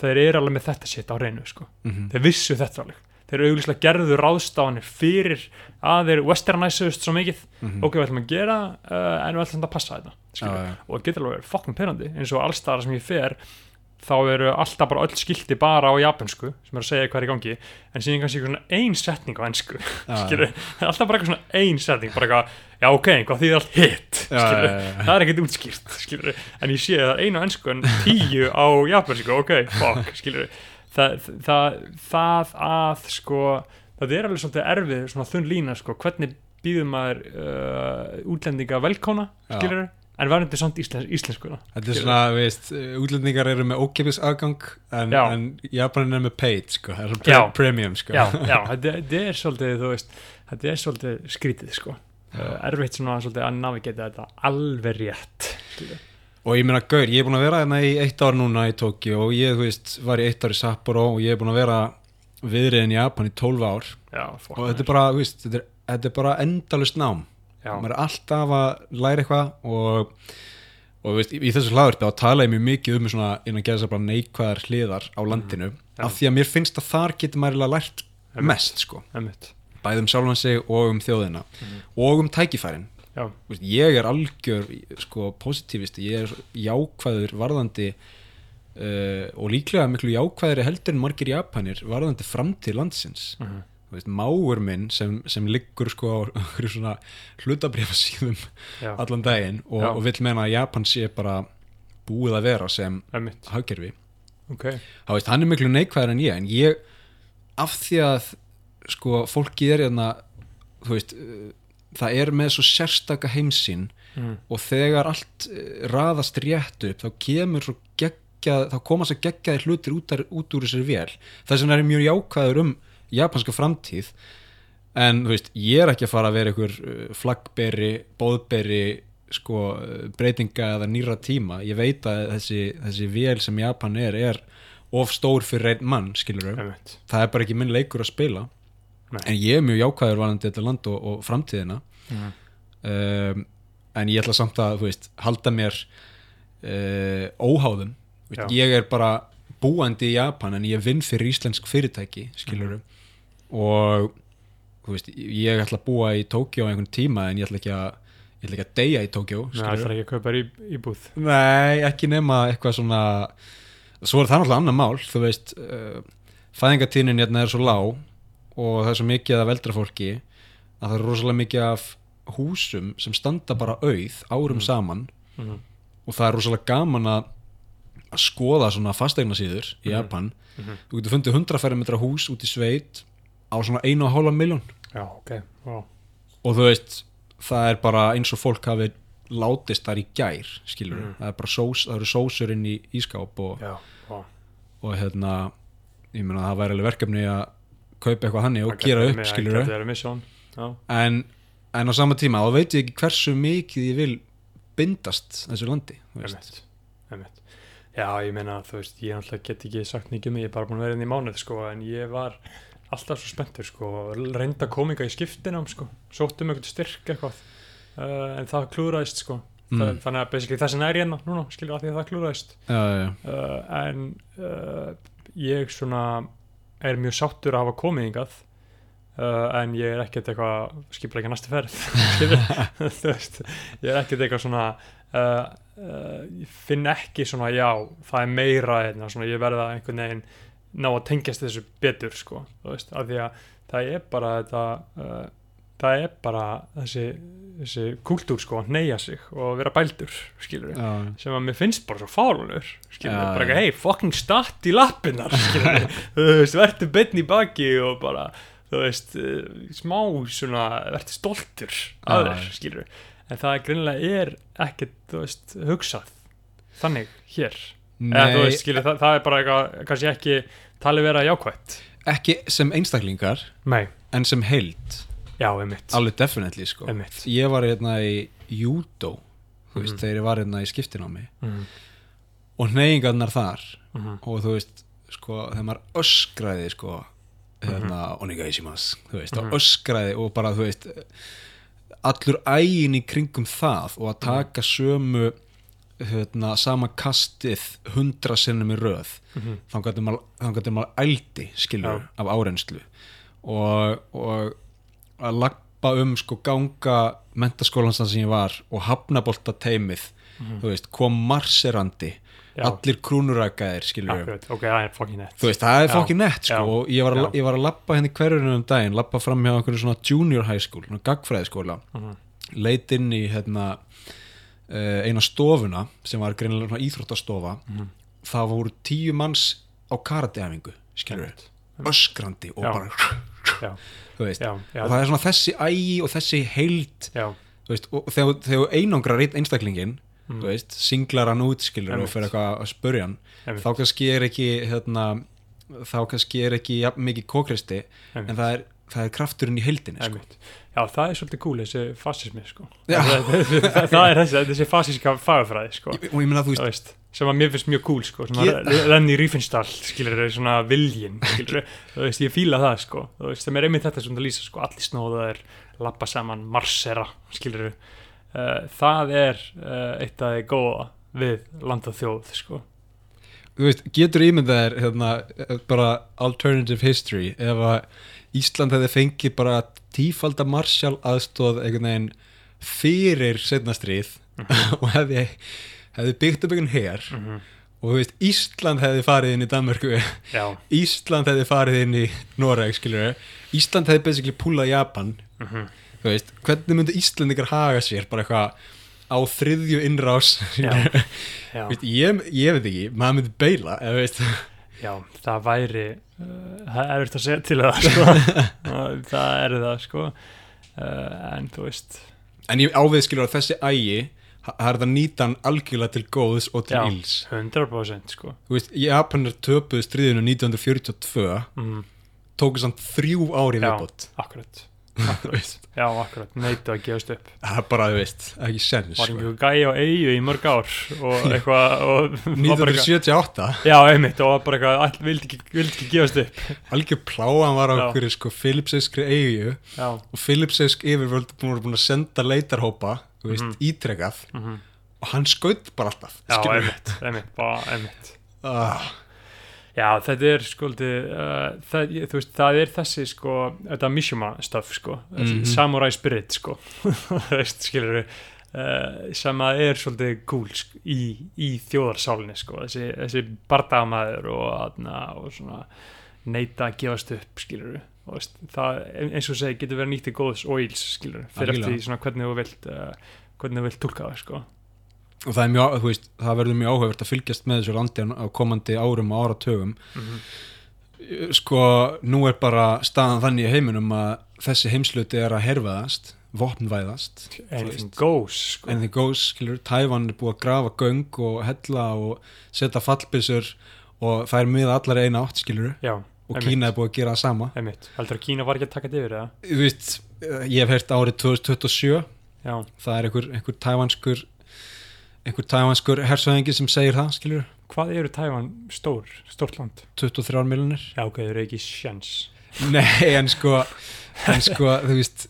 þeir eru alveg með þetta sitt á reynu sko. Mm þeir vissu þetta alveg. Þeir eru auglýslega gerðu ráðstáðanir fyrir að þeir westernæsuðust svo mikið. -hmm. ok, við ætlum að gera uh, en við ætlum að passa þetta skilur. já, og það getur alveg verið fokkin perandi eins og allstaðar sem ég fer þá eru alltaf bara öll skilti bara á japansku sem er að segja hvað er í gangi en síðan kannski eitthvað svona ein setning á skilur, alltaf bara eitthvað svona ein setning bara eitthvað, já ok, hvað þýðir allt hitt það er ekkert útskýrt skilur, en ég sé það einu á ensku en tíu á japansku, ok, fuck það, það, það að sko, það er alveg svolítið erfið, svona þunn lína sko, hvernig býður maður uh, útlendinga velkóna, Já. skilur en verður samt íslens, íslenskuna Þetta er svona, veist, útlendingar eru með ókipis aðgang en, Já. en Japanin er með paid, sko, það er svona Já. pre premium, sko. já, já, þetta, þetta er svolítið þú veist, þetta er svolítið skrítið sko, uh, erfitt svona svolítið að navigata þetta alveg rétt skilur. Og ég meina, gaur, ég er búin að vera hérna í eitt ár núna í Tokyo og ég, þú veist, var í eitt ár í Sapporo og ég er búin að vera viðriðin í Japan í 12 ár já, og þetta er bara, þú veist, þetta er, þetta er bara endalust nám. Maður er alltaf að læra eitthvað og, og veist, í, í þessu hlaðurpi þá tala ég mjög mikið um svona innan gerðis að bara neikvæðar hliðar á landinu já. af því að mér finnst að þar getur maður lært Einmitt. mest, sko. emmitt Bæði um sjálfan sig og um þjóðina Mhm. og um tækifærin. veist, ég er algjör sko positivist, ég er jákvæður varðandi uh, og líklega miklu jákvæðri heldur en margir japanir varðandi framtíð landsins mhm, Þú veist, máur minn sem, sem liggur sko á svona hlutabrifa síðum já, allan daginn og, og vill meina að Japan sé bara búið að vera sem emmitt hagkerfi. Ok, þá veist, hann er miklu neikvæður en ég en ég, af því að sko, fólki er hérna þú veist, uh, það er með svo sérstaka heimsinn mm, og þegar allt eh, raðast rétt upp þá kemur svo geggjað þá koma svo geggjaði hlutir út, út úr þessari vel þess vegna er ég mjög jákvæður um japanska framtíð en þú veist, ég er ekki að fara að vera einhver eh, flaggberi, bóðberi sko, eh, breytinga eða nýra tíma, ég veit að þessi, þessi vel sem Japan er er of stór fyrir einn mann, skilur emmitt það er bara ekki minn leikur að spila. Nei. en ég er mjög jákvæður varandi þetta land og, og framtíðina. Um, en ég ætla samt að þú veist, halda mér uh, óháðum. Veist, Já. ég er bara búandi í Japan en ég vinn fyrir íslensk fyrirtæki skilur og veist, ég ætla að búa í Tókjó einhvern tíma en ég ætla ekki að ég ætla ekki að deyja í Tókjó Nei, það er ekki að kaupa í, í búð? Nei, ekki nema eitthvað svona svo er það náttúrulega annar mál þú veist, uh, fæðingatíðnin hérna er svo lág og það er svo mikið af eldra fólki að það er rosalega mikið af húsum sem standa bara auð árum Mm. saman. Mm, og það er rosalega gaman að að skoða svona fasteigna síður í Mhm. Japan. Mm, þú getur fundið 100 fermetra hús út í sveit á svona einu og hálfa miljón já, ok, wow. og þú veist, það er bara eins og fólk hafi látist þar í gær skilur Mhm. það er bara sós, það eru sósur inn í ískáp og, já, já. og hérna ég meina það væri alveg verkefni að kaupa eitthvað hannig og gera upp skilur það verið mission, já, en, en á sama tíma þá veit ég ekki hversu mikið ég vil bindast þessu landi þú veist. einmitt, einmitt. Já, ég meina, þú veist, ég náttúrulega get ekki sagt mikið um mig, ég er bara búin að vera inn í mánuð, sko, en ég var alltaf svo spenntur, sko, reynda kominga í skiptinám, sko, sóttum eitthvað styrk eitthvað, uh, en það klúðraðist, sko, Mm. það, þannig að basically þessin er ég hérna núna, skilur að því að það klúðraðist, já, já, já. uh, en uh, ég svona er mjög sáttur að hafa Uh, en ég er ekkert eitthvað skipla ekki næstu ferð þú veist ég er ekkert eitthvað svona ég finn ekki svona já, það er meira einna, svona, ég verða einhvern veginn ná að tengjast þessu betur sko, þú veist, af því að það er bara þetta uh, það er bara þessi, þessi kúltúr sko, að neyja sig og vera bældur, skilur já. sem að mér finnst bara svo fálunur skilur, Já, bara já. ekki, hei, fucking statt í lappinnar skilur, þú veist, verður betn í baki og bara, þú veist uh, smá svona, verður stoltur að Já, þér, já. skilur en það greinilega er ekkert, þú veist, hugsað þannig hér eða veist, skilur, það, það er bara eitthvað kannski ekki talið vera jákvætt. Ekki sem einstaklingar nei, en sem heild. Já, einmitt. Alveg definitely sko. Einmitt. Ég var hérna í judo þú veist, Mhm. þegar ég var hérna í skiptinámi. Mm og neyingarnar þar. -hmm. og þú veist, sko, þegar maður öskraði sko, hérna onegaishimas, þú veist, Mhm. og öskraði og bara, þú veist allur ægin í kringum það og að taka sömu hérna, sama kastið hundra sinnum í röð Mhm. þá gæti maður, maður ældi skilur Já. af árenslu og, og að lappa um sko ganga mentaskólansan sem ég var og hafnabolta teimið Mhm. þú veist, kom marserandi Já. allir krúnurækaðir skilur Akkurat, ok, það fucking nett þú veist, það er fokkin nett sko og ég var, að, ég var að lappa henni hverjurinn um daginn lappa fram hjá einhverju svona junior high school gagfræðiskóla, Mhm. leit inn í hérna eina stofuna sem var greinilega íþróttastofa Mhm. það voru tíu manns á karateæfingu öskrandi og Já. bara Já. þú veist, já, og það er svona þessi ægi og þessi heild veist, og þegar þú einangrar einstaklingin þú veist, singlar hann út skilur og fyrir eitthvað að spurja hann þá kannski er ekki hérna, þá kannski er ekki jafn mikið kókristi en það er, það er krafturinn í heildinni sko. Já, það er svolítið cool, þessi fasismi, sko. Það, það, það er þessi, þessi fasíska fagafræði, sko. Og ég meina þú Þú veist, sem að mér finnst mjög cool, sko. Svona Renni Rífinnstall, skilur svona viljinn, skilur Þú veist, ég fíla það, sko. Þú veist, sem er einmitt þetta sem það lýsa, sko. Allir snóðaðir, lappa saman, marsera, skilur uh, Það er uh, eitt af því góða við land og þjóð, sko. Veist getur ímyndað þér hérna, bara alternative history ef að Ísland hefði fengið bara tífalda Marshall aðstóð einhvern veginn fyrir setna stríð og hefði, hefði byggt upp einhvern her Mm -hmm. og þú veist, Ísland hefði farið inn í Danmörku Já. Ísland hefði farið inn í Noreg, skilur Ísland hefði basically púlað Japan Mm -hmm. þú veist, hvernig myndi Íslandingar haga sér bara eitthvað á þriðju innrás Já. Já. veist, ég, ég veit ekki, maður myndi beila Já, það væri uh, það er eftir að segja til það sko. Það er það sko uh, en þú veist en ég ávið skilur að þessi ægi það er það nýtan algjörlega til góðs og til Já. íls 100% sko veist, Japanar töpuðu stríðinu 1942 mm, tóku samt þrjú ári viðbót akkurat, já akkurat. Neitu að gefast upp. Það er bara, þú veist, ekki sens var sko. einhver gæi á eigu í mörg ár og eitthvað og var bara eitthvað- 1978 já einmitt og bara eitthvað all, vildi, ekki, vildi ekki gefast upp. Algjör pláan var á okkur sko Philipseyskri eigu já, og Philipseysk yfirvöld voru búin að senda leitarhópa þú veist, Mhm. ítrekað mm og hann skaut bara alltaf já einmitt, einmitt, bara einmitt. Ah, Já, þetta er skoldi, uh, það, ég- veist, það er þessi sko, þetta Mishima stuff sko, þessi Mhm. samurai spirit sko, veist, skilur við, uh, sem að er svolítið cool sko, í, í þjóðarsálinni sko, þessi, þessi bardagamaður og, aðna, og svona neita að gefast upp, skilur við, og veist, það eins og segi getur verið nýtt í góðs og íls, skilur við, fyrir Algjörlega. eftir svona hvernig þú vilt, uh, hvernig þú vilt tólka það sko. Og það mjög, þú veist, það verður mjög áhugavert að fylgjast með þessu landi á komandi árum og áratögum Mm sko, nú er bara staðan þannig í heiminum að þessi heimsluti er að herfaðast vopnvæðast anything goes sko. anything goes, Tævan er búið að grafa göng og hella og setja fallbissur og það er miða allar eina átt, já, og Einmitt. Kína er búið að gera það sama. Heldur að Kína var ekki að taka þetta yfir eða? Eh, ég hef heyrt árið 2027 já, það er einhver, einhver tævanskur einhver tævanskur hersöðingi sem segir það, skilur, hvað eru Tævan stór, stórt land? 23 miljonir já, ok, þau eru ekki sjans Nei, en sko en sko, þú veist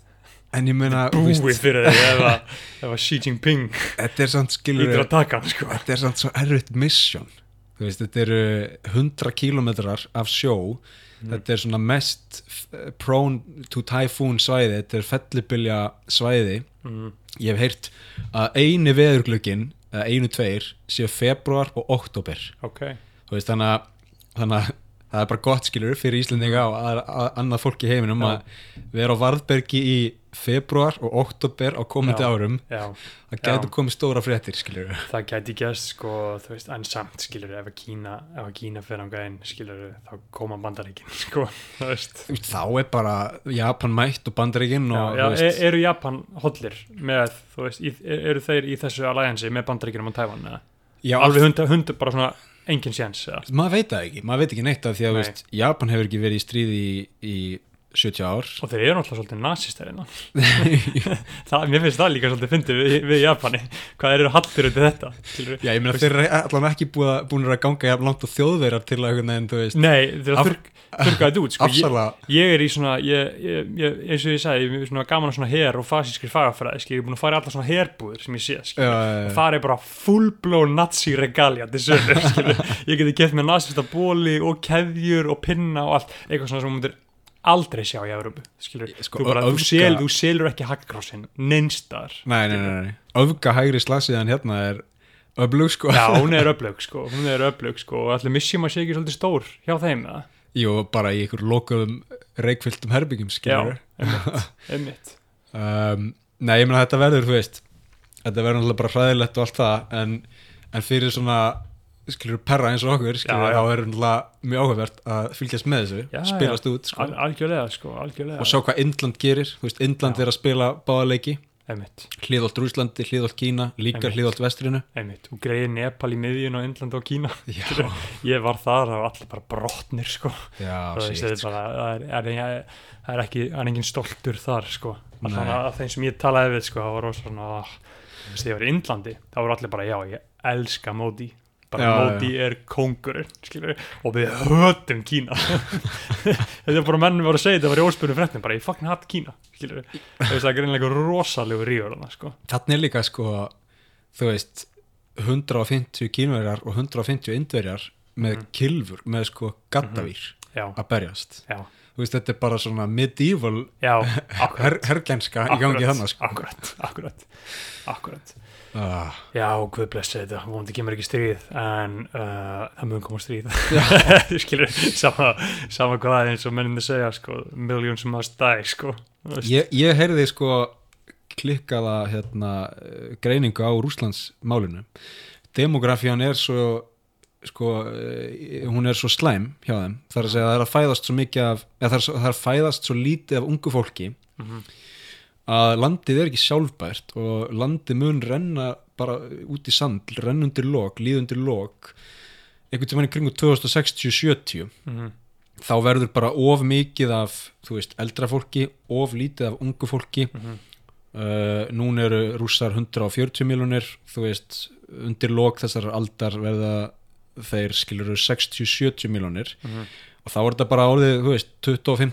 en ég meina, þú búið veist, fyrir því að ef að Xi Jinping þetta er samt skilur lítur að taka sko. Þetta er samt svo erfitt mission. Þú veist, þetta eru 100 kilometrar af sjó. Þetta er svona mest prone to typhoon svæði. Þetta er fellibylja svæði. Mm, ég hef heyrt að eini veðurglöggin eða einu tveir séu februar og oktober ok, þú veist, þannig að, þannig að það er bara gott skilur fyrir Íslendinga og að, að, annað fólk í heiminum Já. að vera á varðbergi í februar og oktober á komandi Já. árum já það getur komið stóra fréttir skilur það gæti gæst sko, veist, en samt skilur ef að Kína, ef að Kína fyrir inn skilur, þá koma bandaríkin sko, þá er bara Japan mætt og Bandaríkinn Já, og veist, eru Japan hollir með, veist, í, e- eru þeir í þessu alliansi með bandaríkinum eða? já, alveg hundu bara svona engin séns maður veit það ekki, maður veit ekki neitt af því að Nei. veist, Japan hefur ekki verið í stríði í, í 70 ár. Og þeir eru náttúrulega svolítið nazistar innan. Mér finnst það líka svolítið fyndið við, við Japani, hvað eru hallir undir þetta Já, ég meina þeir eru allan ekki búin að ganga jafn langt á þjóðverjar til að veginn, þú veist, Nei, þeir þurrka þetta út sko. ég, ég er í svona ég, ég, eins og ég sagði, ég er svona gaman að svona her og fasískri fagafræði, ég er búin að fara í allar svona herbúður sem ég sé, Já, og það er bara full-blown nazi regalia til sögur, skil, ég geti gett með nazista bóli og keðjur og pinna og allt, eitthvað svona sem aldrei sjá í Európu, skilur Sko, þú, þú, sel, þú selur ekki hackkrossin neinstar. Nei, öfga hægri slasiðan hérna er öflug, sko. Já, hún er öflug sko, er sko og allir missjum að sé ekki svolítið stór hjá þeim eða? Jú, bara í ykkur lokuðum reikfylltum herbyggjum, skilur einmitt, einmitt. Um, Nei, ég meina þetta verður, þú veist þetta verður náttúrulega bara hræðilegt og allt það en, en fyrir svona skilur perra eins og okkur skilur, Já, já. þá er náttúrulega mjög áhugavert að fylgjast með þessu, Já, spilast út sko, Al algjörlega sko, algjörlega. Og sjá hvað Indland gerir, veist, Indland er að spila báðaleiki, einmitt, hliðolt Rúslandi, hliðolt Kína líka hliðolt Vestrinu. Einmitt, og greiði Nepal í miðjun og Indland og Kína. Ég var þar og allir bara brotnir sko. Það, það, er það, er, það er ekki það er engin stoltur þar sko. Að þeim sem ég talaði við sko það var rosa svona ah, veist, ég var í Indlandi þá voru allir bara já, ég elska Módi bara Já, Módi er kóngurinn skilur, og við hötum Kína. Þetta er bara mennum voru að segja þetta var í óspurnu fréttum, bara ég fucking hatt Kína skilur, það er greinlega rosalegu ríður þarna, sko. þannig er líka sko þú veist 150 kínverjar og 150 indverjar með Mhm. kilfur, með sko gattavír já, að berjast. Já, veist, þetta er bara svona medieval her, akkurat, herglenska í gangi þannig sko. akkurat, akkurat akkurat ah, Já, guð blessi þetta, vonandi kemur ekki stríð en uh, það mun koma stríð. Þú skilur, sama, sama hvað eins og mennum að segja sko, millions must die sko Þú veist. ég, ég heyrði sko klikkaða hérna, greiningu á Rúslands málinu demografían er svo sko, eh, hún er svo slæm hjá þeim, þar að segja að það er að fæðast svo mikið af, eða það er, það er að fæðast svo lítið af ungu fólki. Mhm. Að landið er ekki sjálfbært og landið mun renna bara út í sand, renna undir lok, líða undir lok einhvern tímann í kringu 2060-70 Mhm. þá verður bara of mikið af veist, eldra fólki, of lítið af ungu fólki Mhm. uh, núna eru rússar 140 miljonir þú veist, undir lok þessar aldar verða þeir skilur 60-70 miljonir Mhm. Og þá er þetta bara orðið, þú veist 25.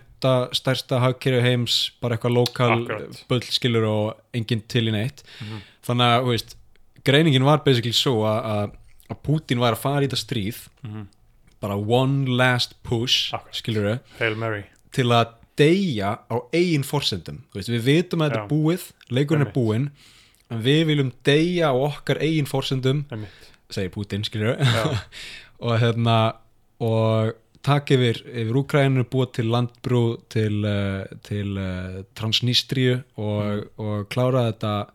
stærsta hagkerju heims bara eitthvað lokal Akkurat. bull skilur og enginn til í neitt Mhm. þannig að, þú veist, greiningin var basically svo að, Putin var að fara í þetta stríð Mhm. bara one last push Akkurat. skilur Mary til að deyja á eigin forsendum veist, við vitum að þetta Já. er búið leikurinn er búinn en við viljum deyja á okkar eigin forsendum segir Putin, skilur og hérna og takk yfir, yfir Úkræninu búið til landbrú til, uh, til uh, Transnistríu og, Mm. og klára þetta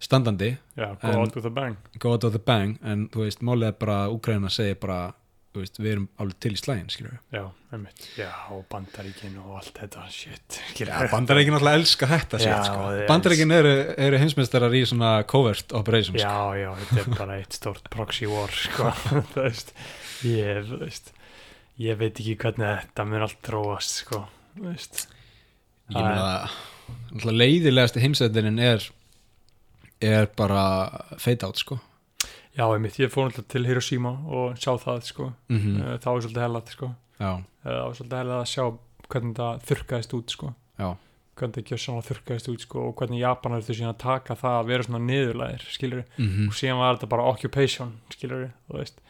standandi. Já, go En- out with a bang. go out of the bang. En þú veist, málið er bara að Úkræna segir bara veist, við erum alveg til í slægin skilur já, einmitt, já, og bandaríkin og allt þetta, shit Já, bandareikin alltaf elska þetta Já, shit, sko. þeir Bandareikin eru, eru heimsmeistarar í svona covert operations sko. já, já, þetta er bara eitt stórt proxy war, sko, þú veist ég, þú veist ég veit ekki hvernig þetta mun allt tróast, sko, veist. Ég meina að alltaf leiðilegasti heimsættirinn er er bara fade out sko. Já, einmitt, ég fór náttúrulega til Hiroshima og sjá það, sko. Mm -hmm. mm. það var svolítið hellat, sko. Já, það var svolítið hellat að sjá hvernig það þurrkaðist út, sko. Já, hvernig það gjössanlega þurrkaðist út, sko og hvernig Japanar þurftu síðan að taka það að vera svona niðurlæðir, skilur mm og síðan var þetta bara occupation skilur þú veist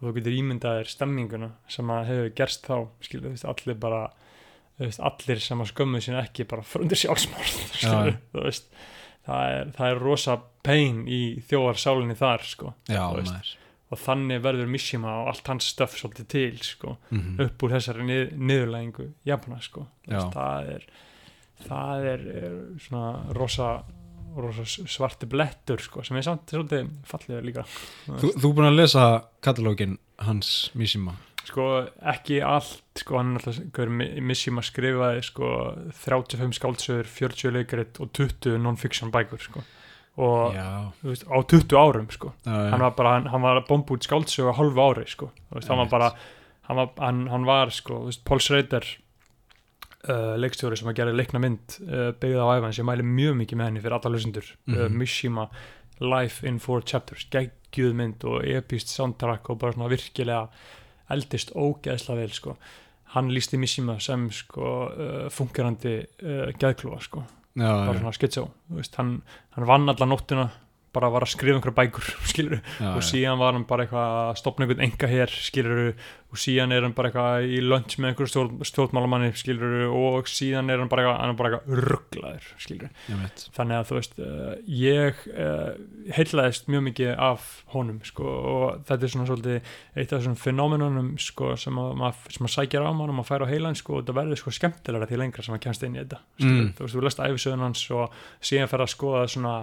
og þú getur ímyndaðir stemminguna sem að hefur gerst þá skilur þú veist allir bara veist, allir sem að skömmu sín ekki bara þú veist. Það er, það er rosa pain í þjóðarsálinni þar sko já og þannig verður Mishima og allt hans stöf svolítið til sko mm upp úr þessari nið, niðurlægingu Japana sko. Það er það er, er svona rosa svarti blettur sko sem er samt svolítið fallega líka. Þú, þú er búin að lesa katalógin hans Mishima. Sko ekki allt sko hann er alltaf Mishima skrifaði sko 35 skáldsögur 40 leikaritt og 20 non-fiction bækur sko. Og Já, veist, á 20 árum sko. Já, hann var bara, hann, hann var bomb út skáldsögu á hálfu ári sko, veist, hann var bara hann var, hann, hann var sko, Paul Schrader uh, leikstjóri sem að gera leikna mynd uh, byggða á æfans, ég mæli mjög mikið með henni fyrir alla hlustendur, uh, Mhm. Mishima Life in Four Chapters, geggjuð mynd og epist soundtrack og bara svona virkilega eldist ógeðsla vel sko, hann lísti Mishima sem sko uh, fungerandi uh, geðklúa sko. Já, bara já, svona veist, hann, hann vann alla nóttina, bara var að skrifa einhverja bækur, skilur já, og síðan var hann bara eitthvað að stopna einhvern enga hér, skilur og síðan er hann bara eitthvað í lunch með einhverju stjórn, stjórnmálamanni, skilur og síðan er hann bara eitthvað, eitthvað rugglaður, þannig að þú veist uh, ég uh, heillaðist mjög mikið af honum, sko. Og þetta er svona svolítið eitt af þessum fenómenunum, sko, sem að, sem að sækja á mann og maður fær á heilan, sko, og þetta verður sko skemmtilega því lengra sem maður kemst inn í þetta Mm. þú veist, þú lest æfisöðun hans og síðan fer að skoða svona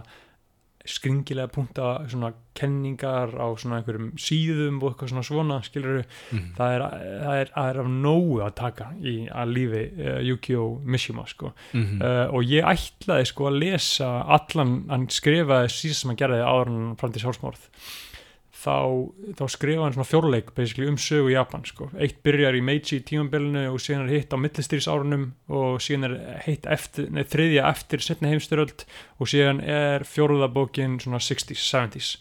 skringilega punta svona kenningar á svona einhverjum síðum og eitthvað svona svona skilur Mhm. það er, það er, það er af nógu að taka í að lífi uh, Yukio Mishima sko Mhm. uh, og ég ætlaði sko að lesa allan, hann skrifaði síðan sem hann gerði áður hann fram til sjálfsmorð þá, þá skrifaði hann svona fjórleik um sögu Japan sko. Eitt byrjar í Meiji tímabilinu og síðan er hitt á millistýrisárunum og síðan er hitt eftir, nei, þriðja eftir setni heimstyröld og síðan er fjóruða bókin svona 60s, 70s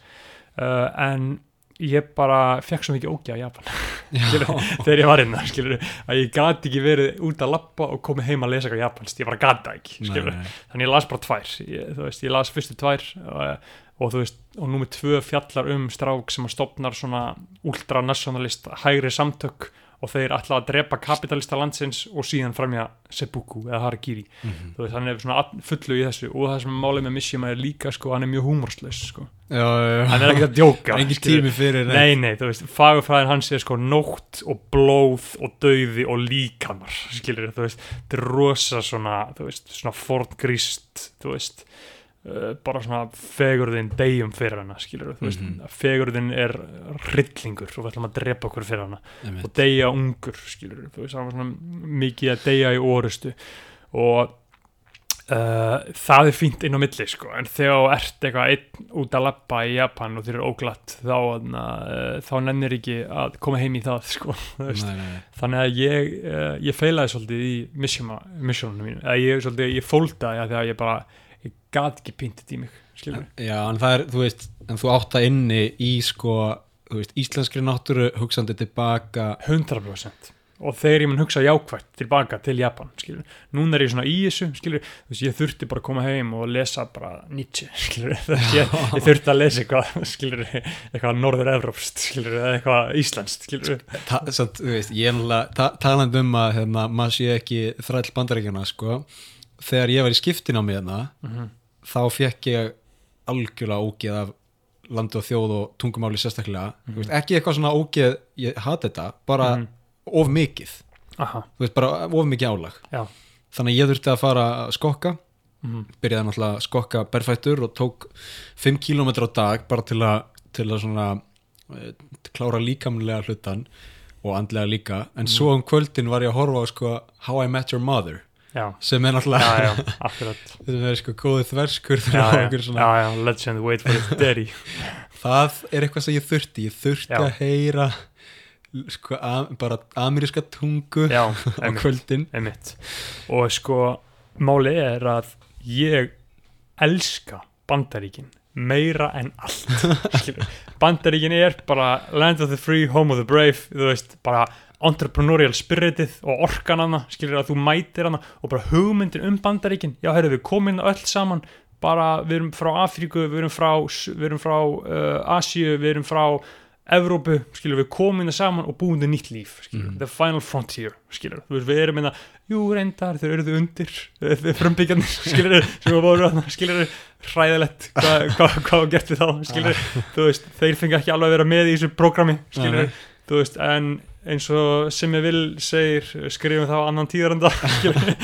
uh, en ég bara fekk svo mikið ógja í Japan. Þegar ég var inn þar, skilur að ég gati ekki verið út að lappa og komið heim að lesa eitthvað japanst, ég bara gata ekki nei, nei. þannig ég las bara tvær. Ég, veist, ég las fyrstu tvær og, og þú veist, og númer tvö fjallar um strák sem að stopnar svona ultranationalist hægri samtök og þeir ætla að drepa kapitalista landsins og síðan fremja seppuku eða harakiri, Mhm. þú veist, hann er svona fullu í þessu og það sem er málið með Mishima er líka sko, hann er mjög húmorslaus sko. Já, já, já. hann er ekki að djóka Engin tími fyrir Nei, nei, þú veist, fagurfræðin hans er sko nótt og blóð og dauði og líkamar, skilur þú veist, þetta er rosa svona, þú veist, svona forngríst, þú veist, bara svona fegurðin deyjum fyrir hana, skilur veist, Mhm. fegurðin er hryllingur og við ætlum að drepa okkur fyrir hana Einmitt. og deyja ungur, skilur veist, svona mikið að deyja í orustu og Uh, það er fínt inn á milli sko en þegar ert eitthvað einn út að lappa í Japan og þeir eru óglatt þá, uh, þá nennir ekki að koma heim í það sko. Nei, nei, þannig að ég, uh, ég feilaði svolítið í Mishima, missionunum mínu ég, ég fóldaði að þegar ég bara ég gat ekki pintið í mig skilur Já, en það er, þú veist, en þú átt það inni í sko, veist, íslenskri náttúru hugsandi tilbaka. 100% og þegar ég mun hugsa jákvægt tilbaka til Japan, skilur, núna er ég svona í þessu, skilur, þú veist, ég þurfti bara að koma heim og lesa bara Nietzsche, skilur ég, ég þurfti að lesa eitthvað, skilur eitthvað norður-evrópst, skilur eða eitthvað íslenskt, skilur ta, satt, þú veist, ég er náttúrulega ta talandi um að hérna, maður sé ekki þræll bandaríkjana sko, þegar ég var í skiptin á mig hérna, mm -hmm. þá fekk ég algjörlega ógeð af landi og þjóð og tungumáli sérstaklega. Mhm. þú veist, ekki eitthvað svona ógeð, ég hata þetta bara Mhm. of mikið. Aha, þú veist, bara of mikið álag. Já. þannig að ég þurfti að fara að skokka. Mm byrjaði náttúrulega að skokka berfættur og tók 5 km á dag bara til að, til að svona eh, klára líkamlega hlutan og andlega líka. En svo um kvöldin var ég að horfa á sko How I Met Your Mother já, sem er náttúrulega sem er sko góðu þverskur legend, wait for it, daddy. Það er eitthvað sem ég þurfti. Ég þurfti að heyra sko að, bara ameríska tungu já, á kvöldin. einmitt. Og sko, máli er að ég elska bandaríkin meira en allt bandaríkin er bara land of the free, home of the brave þú veist, bara entrepreneurial spiritið og orkan hana, skilur að þú mætir hana og bara hugmyndin um bandaríkin. Já, heyrðu, við komin öll saman bara, við erum frá Afríku, við erum frá við erum frá uh, Asíu, við erum frá Evrópu, skilur við komin það saman og búin það nýtt líf, skilur Mhm. the final frontier, skilur, þú veist, við erum minna, jú, reyndar, þau eruðu undir þau frumbyggjarnir, skilur sem voru þarna, skilur hræðilegt hvað hva, hva gert við þá, skilur þú veist, þeir fengi ekki alveg að vera með í þessu prógrami, skilur, Nei. þú veist en eins og sem ég vil segir, skrifum það á annan tíðaranda skilur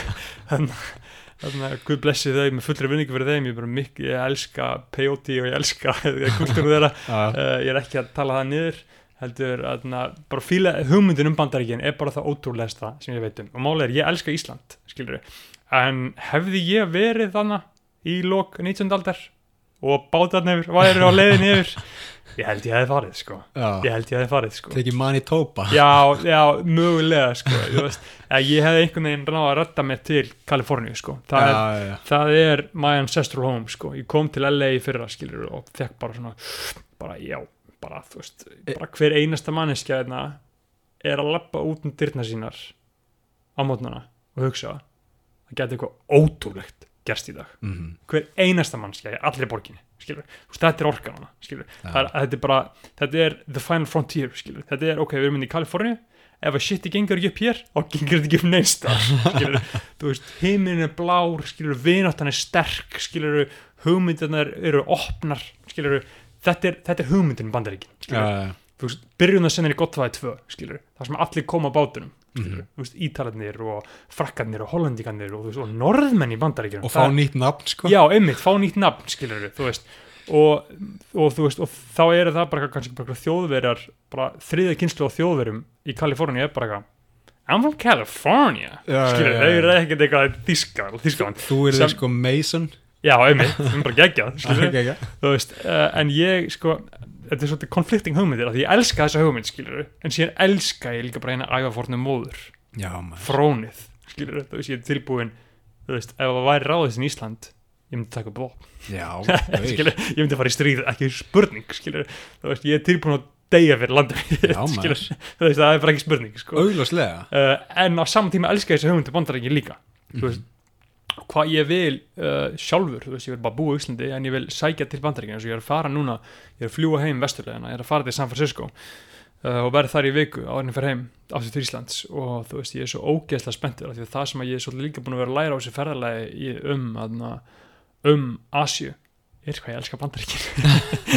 en Þannig að Guð blessi þau með fullri vinningu fyrir þeim, ég, bara mikið, ég elska peyote og ég elska kultúru þeirra. Uh, ég er ekki að tala það niður heldur að bara fíla hugmyndin um bandaríkin er bara það ótrúlegsta sem ég veit um. Og málega er ég elska Ísland skilur en hefði ég verið þannig í lok 19. aldar og bátarnefur væri á leiðin yfir ég held ég hefði farið sko já. ég held ég hefði farið sko tekið Manitoba já, já, mögulega sko ég, að hefði einhvern veginn náða að rætta mér til Kaliforníu sko það er já, já. það er my ancestral home sko. ég kom til LA í fyrra skilur og fekk bara svona bara já, bara þú veist bara hver einasta manneskja hérna er að lappa út um dyrna sínar á mótnana og hugsa það geti eitthvað ótrúlegt gerst í dag Mhm. hver einasta mannskja í allri borginni skilur, veist, þetta er orkan hana skilur, Já. það er, þetta er bara þetta er the final frontier, skilur, þetta er ok, við erum inn í Kaliforníu, ef að shiti gengur ekki upp hér, þá gengur þetta ekki upp neist skilur, þú veist, heiminn er blár skilur, vináttan er sterk skilur, hugmyndirnar eru opnar skilur, þetta er, þetta er hugmyndin bandaríkin, skilur, já. þú veist, byrjun að senna í gott fæði tvö, skilur, það sem allir koma á bátunum þú veist, ítalarnir og frakkarnir og hollendingarnir og, veist, og norðmenn í bandaríkjunum. Og fá nýtt nafn sko. Já, einmitt, fá nýtt nafn skilur veist. Og, og veist, og þá eru það bara kannski bara þjóðverjar, bara þriða kynslu á þjóðverjum í Kaliforníu er bara eitthvað I'm from California. Skilur, já. þau eru ekkert eitthvað þíska þískaland, þú er þið sko Mason já, einmitt, það er bara ok. þú veist, uh, en ég sko, þetta er svolítið conflicting hugmyndir því ég elska þessa hugmynd, skilur en síðan elska ég líka bara eina æfafornu móður. Já frónið, skilur, þú veist, ég er tilbúin þú veist, ef það væri ráðist í Ísland ég myndi taka vopn já, skilur, ég myndi fara í stríð, ekki spurning skilur, þú veist, ég er tilbúin að deyja fyrir veist, það er bara ekki spurning sko. uh, en á saman tíma elska ég þessi hugmyndi hvað ég vil uh, sjálfur, þú veist, ég vil bara búa í Íslandi en ég vil sækja til bandarækja eins og ég er að fara núna ég er að fljúa heim vesturlegina, ég er að fara til San Francisco uh, og verð þar í viku en ég fer heim aftur til Íslands. Og þú veist, ég er svo ógeðslega spenntur að það sem að ég er svolítið líka búin að vera að læra á þessi ferðalagi í- um, aðna, um Asju er hvað ég elska bandaríkin.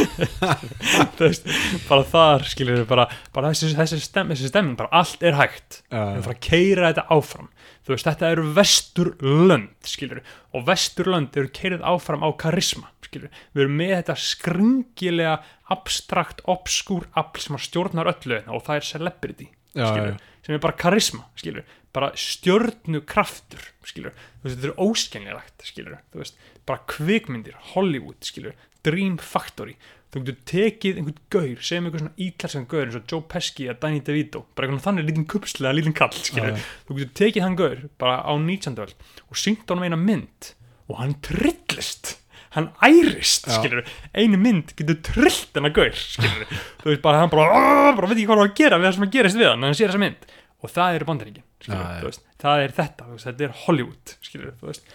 Þú veist, bara þar skilur bara, bara þessi, þessi, stem, þessi stemming, bara allt er hægt. Við já, þú veist, þetta eru vesturlönd skilur, og vesturlönd eru keirið áfram á karisma, skilur við erum með þetta skringilega abstrakt, obskúr afl sem stjórnar öllu og það er celebrity já, skilur, sem er bara karisma skilur, bara stjörnu kraftur skilur, þú veist, þetta er óskennilegt skilur, þú veist, bara kvikmyndir Hollywood, skilur, Dream Factory þú getur tekið einhvern gaur segjum einhvern svona íklarsan gaur eins og Joe Pesci eða Danny DeVito, bara einhvern þannig lítinn kupslega lítinn kall, skilur, Já, þú getur tekið hann gaur bara á 19. öld og syngt honum eina mynd og hann trillist hann ærist, skilur einu mynd getur trillt hennar gaur skilur, þú veist bara, hann bara, bara veit ekki hvað hann á að gera við það sem að gerist við hann, hann sér þessa mynd. Og það eru bandaríkin, skilur, þú veist. Það er þetta, veist, þetta er Hollywood, skilur veist,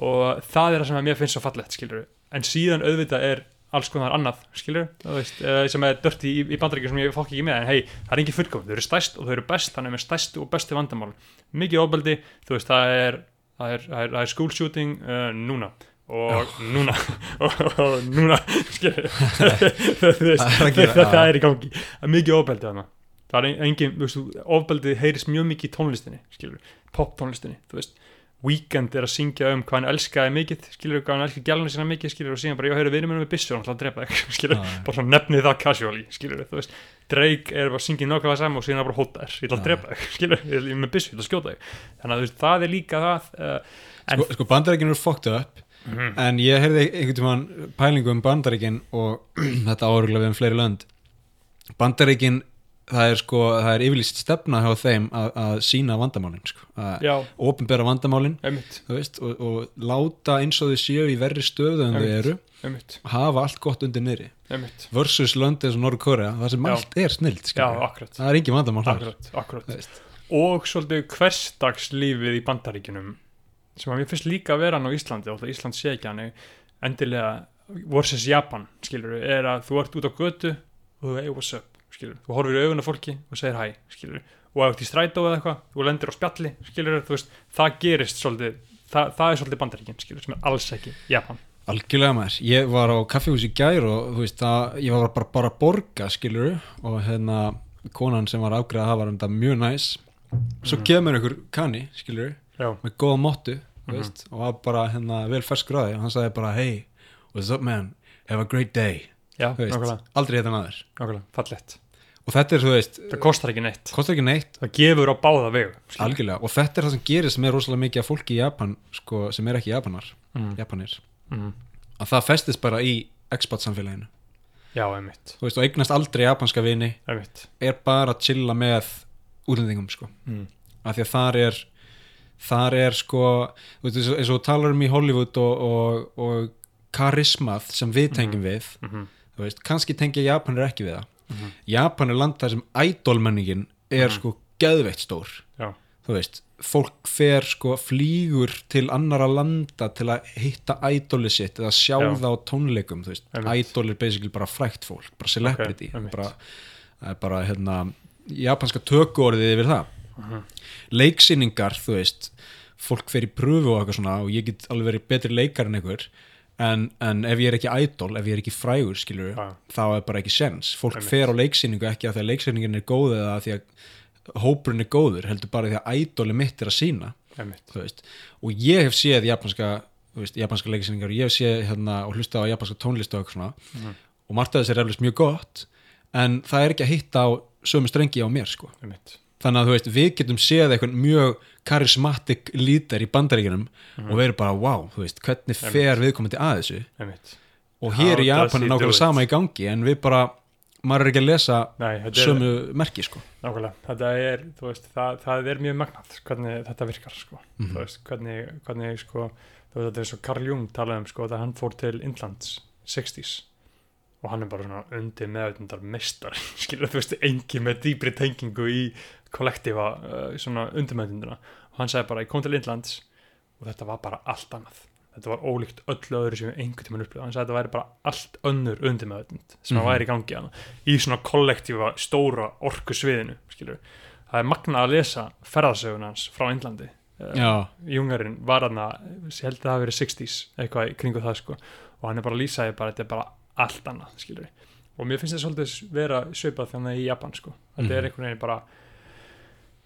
og það er það sem að mér finnst svo fallegt, skilur, en síðan auðvitað er alls konar annað, skilur veist, eh, sem er dörti í, í bandaríkjum sem ég fokk ekki með, en hei, það er engin fullkom þau eru stæst og þau eru best, þannig með stæstu og bestu vandamál. Mikið ofbeldi, þú veist, það er það er, það er, það er school shooting uh, núna. Og núna og, og núna skilur, Það er að í gangi. Mikið ofbeldi þarna. Það er engin, þú veist, ofbeldi heyrist mjög mikið í tónlistinni skilur, pop tónlistinni, þú veist Weekend er að syngja um hvað hann elskaði mikið skilur hvað hann elskaði gælunni sína mikið skilur og síðan bara, já, heyrðu, vinur minnum með byssu hann ætla að drepa þig, skilur, já. bara svona nefnið það casually, skilur, þú veist. Drake er bara að syngja nákvæmlega saman og síðan bara hóta þér, ég ætla að drepa þig, skilur ég er með byssu, ég ætla að skjóta þig. Þannig að þú veist, það er líka það uh, en, sko, sko bandaríkin eru fucked up Mhm. en ég heyrði einhvern tímann pælingu um bandaríkin og þetta árugulega við um fleiri lönd. Bandaríkin það er sko, það er yfirlýst stefna hjá þeim að, að sína vandamálin sko. að já, opinbera vandamálin veist, og, og láta eins og þau séu í verri stöðu en þau eru einmitt, hafa allt gott undir einmitt. Versus eins og Norður Korea það sem Já. allt er snild já, akkurat, það er engin vandamál akkurat, akkurat. Og svolítið hversdagslífið í bandaríkjunum sem að mér finnst líka að vera á Íslandi og Ísland sé ekki hann endilega versus Japan skilur er að þú ert út á götu og þú hey what's up skilur þú horfir í augun af fólki og segir hæ skilur og ef þú ert í strætó eða eitthvað þú lendir á spjalli skilur þú veist það gerist svolítið það, það er svolítið bandaríkin skilur sem er alls ekki Japan. Algjörlega maður, ég var á kaffihús í gær og þú veist að ég var bara, bara að borga skiluru og hérna konan sem var afgreða það var um þetta mjög næs. Svo Mhm. kemur einhver kanni skiluru já, með góða móttu mm veist, og var bara hérna vel fersk gráði og hann sagði bara hey, what's up man, have a great day. Já, veist, aldrei hérna maður fallett og þetta er þú veist, það kostar ekki neitt. kostar ekki neitt. Það gefur á báða vegu algjörlega. Og þetta er það sem gerist með rosalega mikið af fólki í Japan sko, sem er ekki Japanar, mm. Japanir. Mm. að það festist bara í expat samfélaginu já, einmitt, þú veist, og eignast aldrei japanska vini. Einmitt. Er bara að chilla með útlendingum sko, mm. af því að þar er þar er sko þú veist, eins og- eins og þú talar um í Hollywood og, og, og karismað sem við tengjum við, Mm þú veist kannski tengja Japanir ekki við það -hmm. Japan er land þar sem idolmenningin er Mhm. sko geðveitt stór já, þú veist, fólk fer sko flýgur til annara landa til að hitta idoli sitt eða sjá Já. það á tónleikum þú veist, idol er basically bara frækt fólk bara celebrity, Ok, einmitt. bara, bara hérna, japanska tökuorðið yfir það Mhm. leiksýningar, þú veist fólk fer í pröfu og eitthvað svona og ég get alveg verið betri leikar en einhver en, en ef ég er ekki idol, ef ég er ekki frægur skilur, Já. þá er bara ekki sens fólk Einmitt. fer á leiksýningu ekki að því að leiksýningin er góð eða að því að hópurinn er góður, heldur bara því að idoli mitt er að sína og ég hef séð japanska veist, japanska leiksýningar og ég hef séð hérna, og hlusta á japanska tónlist og Mhm. og margt af þess er eflust mjög gott en það er ekki að hitta á sömu strengi á mér sko einmitt þannig að þú veist, við getum séð eitthvað mjög karismatik lítar í bandaríkjunum og við erum bara, wow, þú veist, hvernig fer viðkomandi að þessu? Einmitt. Og hér How í Japan er nákvæmlega sama í gangi en við bara, maður er ekki að lesa Nei, þetta er, sömu merki, sko. Nákvæmlega, þetta er, þú veist, það, það er mjög magnað hvernig þetta virkar, sko, Mhm. þú veist, hvernig, hvernig, sko, þú veist, þetta er svo Carl Jung talaði um, sko, þegar hann fór til Indlands 60s og hann er bara svona undir meðutundar mestar, skilur, þú veist, engi með dýbri tengingu í kollektífa, uh, svona undir meðutunduna og hann sagði bara, ég kom til Indlands og þetta var bara allt annað. Þetta var ólíkt öllu öðru sem einhvern tímann upplifað hann sagði þetta væri bara allt önnur undir meðutund sem Mhm. að væri í gangi hana í svona kollektífa stóra orku sviðinu skilur. það er magna að lesa ferðarsögun hans frá Indlandi. Eh, Já, Jungarinn var hann að ég held að það hafi verið 60s eitthvað kringu það sko. Og hann er bara að lýsa því bara þetta er bara allt annað skilur og mér finnst þetta svolítið vera svipað þannig í Japan sko. Þetta er Mhm. einhvern veginn bara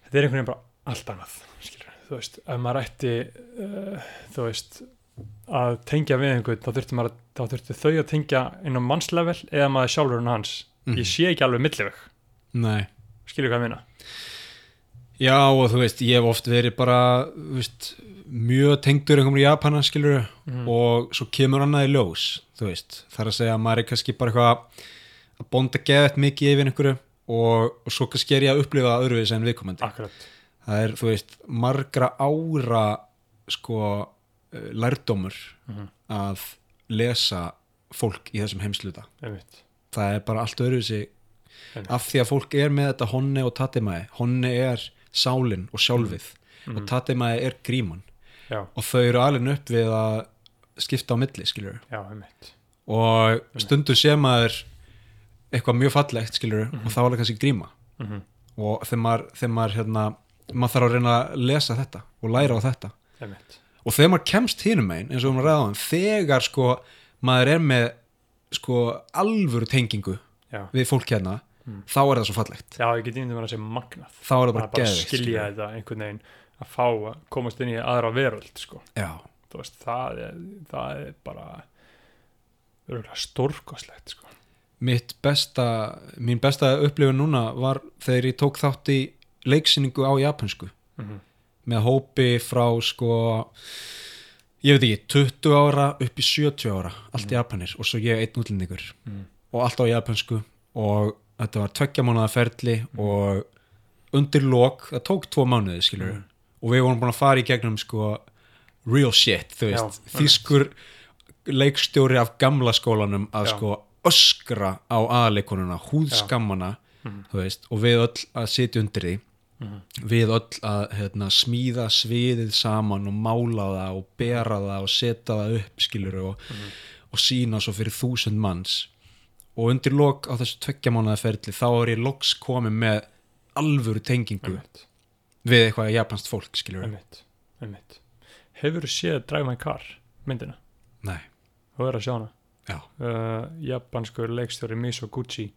þetta er einhvern veginn bara allt annað skilur þú veist ef maður ætti uh, þú veist að tengja við einhvern þá þurfti, maður, að- þá þurfti þau að tengja inn á mannslevel eða maður sjálfur en hans. Mhm. ég sé ekki alveg milliveg. Nei. Skilur hvað ég minna Já, og þú veist, ég hef oft verið bara veist, mjög tengdur einhverjum í Japana, skilur mm. og svo kemur annað í ljós þú veist, það er að segja að maður er kannski bara eitthvað að bonda geðvægt mikið yfir einhverju og, og svo kannski er ég að upplifa öðruvis en viðkomandi. Akkurat. Það er, þú veist, margra ára sko eh, lærdómur Mhm. að lesa fólk í þessum heimsluta einmitt. Það er bara allt Einmitt. af því að fólk er með þetta honni og tatimæði honni er sálin og sjálfið og Mhm. tatimæði er gríman. Já, og þau eru alveg upp við að skipta á milli, einmitt. Og stundum sé maður eitthvað mjög fallegt, skilur Mhm. og þá er það kannski gríma mm og þegar maður, þegar maður hérna, maður þarf að reyna að lesa þetta og læra á þetta og þegar maður kemst hinum einn eins og að ræða á hann þegar sko maður er með sko alvöru tengingu já, við fólk hérna Mm. þá er það svo fallegt já ég get ímyndum að það sé magnað þá er það bara, bara geðvikt skilja skilurðu. þetta einhvern veginn að fá að komast inn í aðra veröld sko. veist, það, er, það er bara stórkoslegt sko. Mitt besta mín besta upplifun núna var þegar ég tók þátt í leiksýningu á japansku mm með hópi frá sko ég veit ekki, 20 ára upp í 70 ára, allt japanir og svo ég einn útlendingur. Mm. og allt á japansku og þetta var tveggja mánuða ferli og undir lok, það tók tvo mánuði skilur Mm. og við vorum búin að fara í gegnum sko real shit, þú veist, Já, þýskur leikstjóri af gamla skólanum að sko öskra á aðleikonuna, húðskammana Mhm. þú veist, og við öll að sitja undir því Mhm. við öll að hérna, smíða sviðið saman og mála það og bera það og setja það upp skilur og, Mhm. og sína svo fyrir þúsund manns og undir lok á þessu tveggja mánuða ferli þá er ég loks komið með alvöru tengingu við eitthvað japanskt fólk skilur einmitt, einmitt. Hefur þú séð Drive My Car myndina? Nei, Þú er að sjá hana uh, japanskur leikstjóri Miso Gucci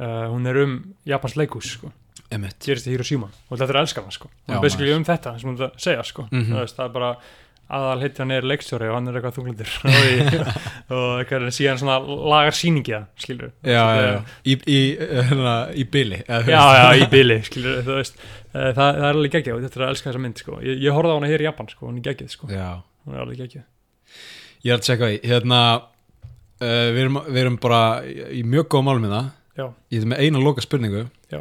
uh, hún er um japans leikhús sko. gerist í Hiroshima. Og þetta er elskana sko. hún er basically um þetta sem hún er að segja sko. Það, veist, það er bara aðal heiti hann er leikstjóri og hann er eitthvað þunglindur. Og, eitthvað er síðan svona lagar sýningi skilur Já, já, já, í, í, hérna, í þú já, já, í bili skilur, þú veist, það, það er alveg geggjað og þetta er að elska þessa mynd sko. ég, ég horfði á hana hér í Japan sko, hún er geggjað sko. hún er alveg geggjað Ég er að tjekka því, hérna uh, við, erum, við erum bara í í mjög góð málum með það já, Ég er með eina loka spurningu. Já.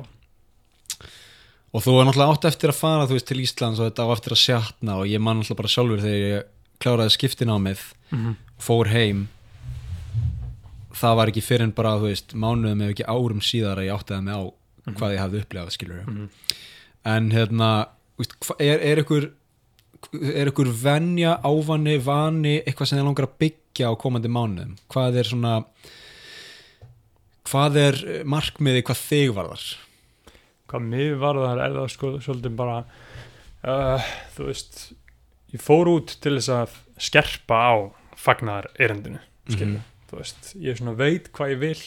Og þú er náttúrulega átt eftir að fara veist til Íslands og þetta á eftir að sjatna og ég man náttúrulega bara sjálfur þegar ég kláraði skiptin á mig mm fór heim. Það var ekki fyrir en bara veist mánuðum ef ekki árum síðar að ég átti það með á hvað ég hafði upplifað skilur Mhm. en hérna veist, er, er ykkur er ykkur venja, ávani, vani eitthvað sem þið langar að byggja á komandi mánuðum? Hvað er svona hvað er markmiði hvað þig varðar? Hvað mig varðar er það sko svolítið bara uh, þú veist ég fór út til þess að skerpa á fagnar skilur, þú veist, ég svona veit hvað ég vil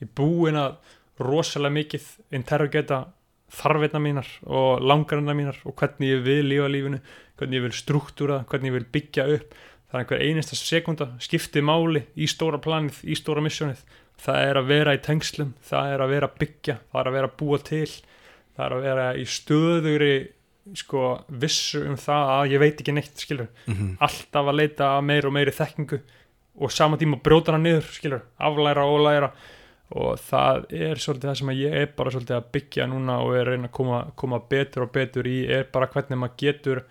ég búinn að rosalega mikið interrogata þarfinna mínar og langarinnar mínar og hvernig ég vil lífa lífinu hvernig ég vil struktúra, hvernig ég vil byggja upp. Það er einhver einasta sekunda skiptið máli í stóra planið, í stóra missjónið það er að vera í tengslum það er að vera að byggja, það er að vera að búa til það er að vera í stöðugri sko vissu um það að ég veit ekki neitt skilur, mm -hmm. alltaf að leita að meiri og meiri þekkingu og sama tíma brjóta hana niður skilur, aflæra og læra og það er svolítið það sem ég er bara svolítið að byggja núna og er að reyna að koma, koma betur og betur í er bara hvernig maður getur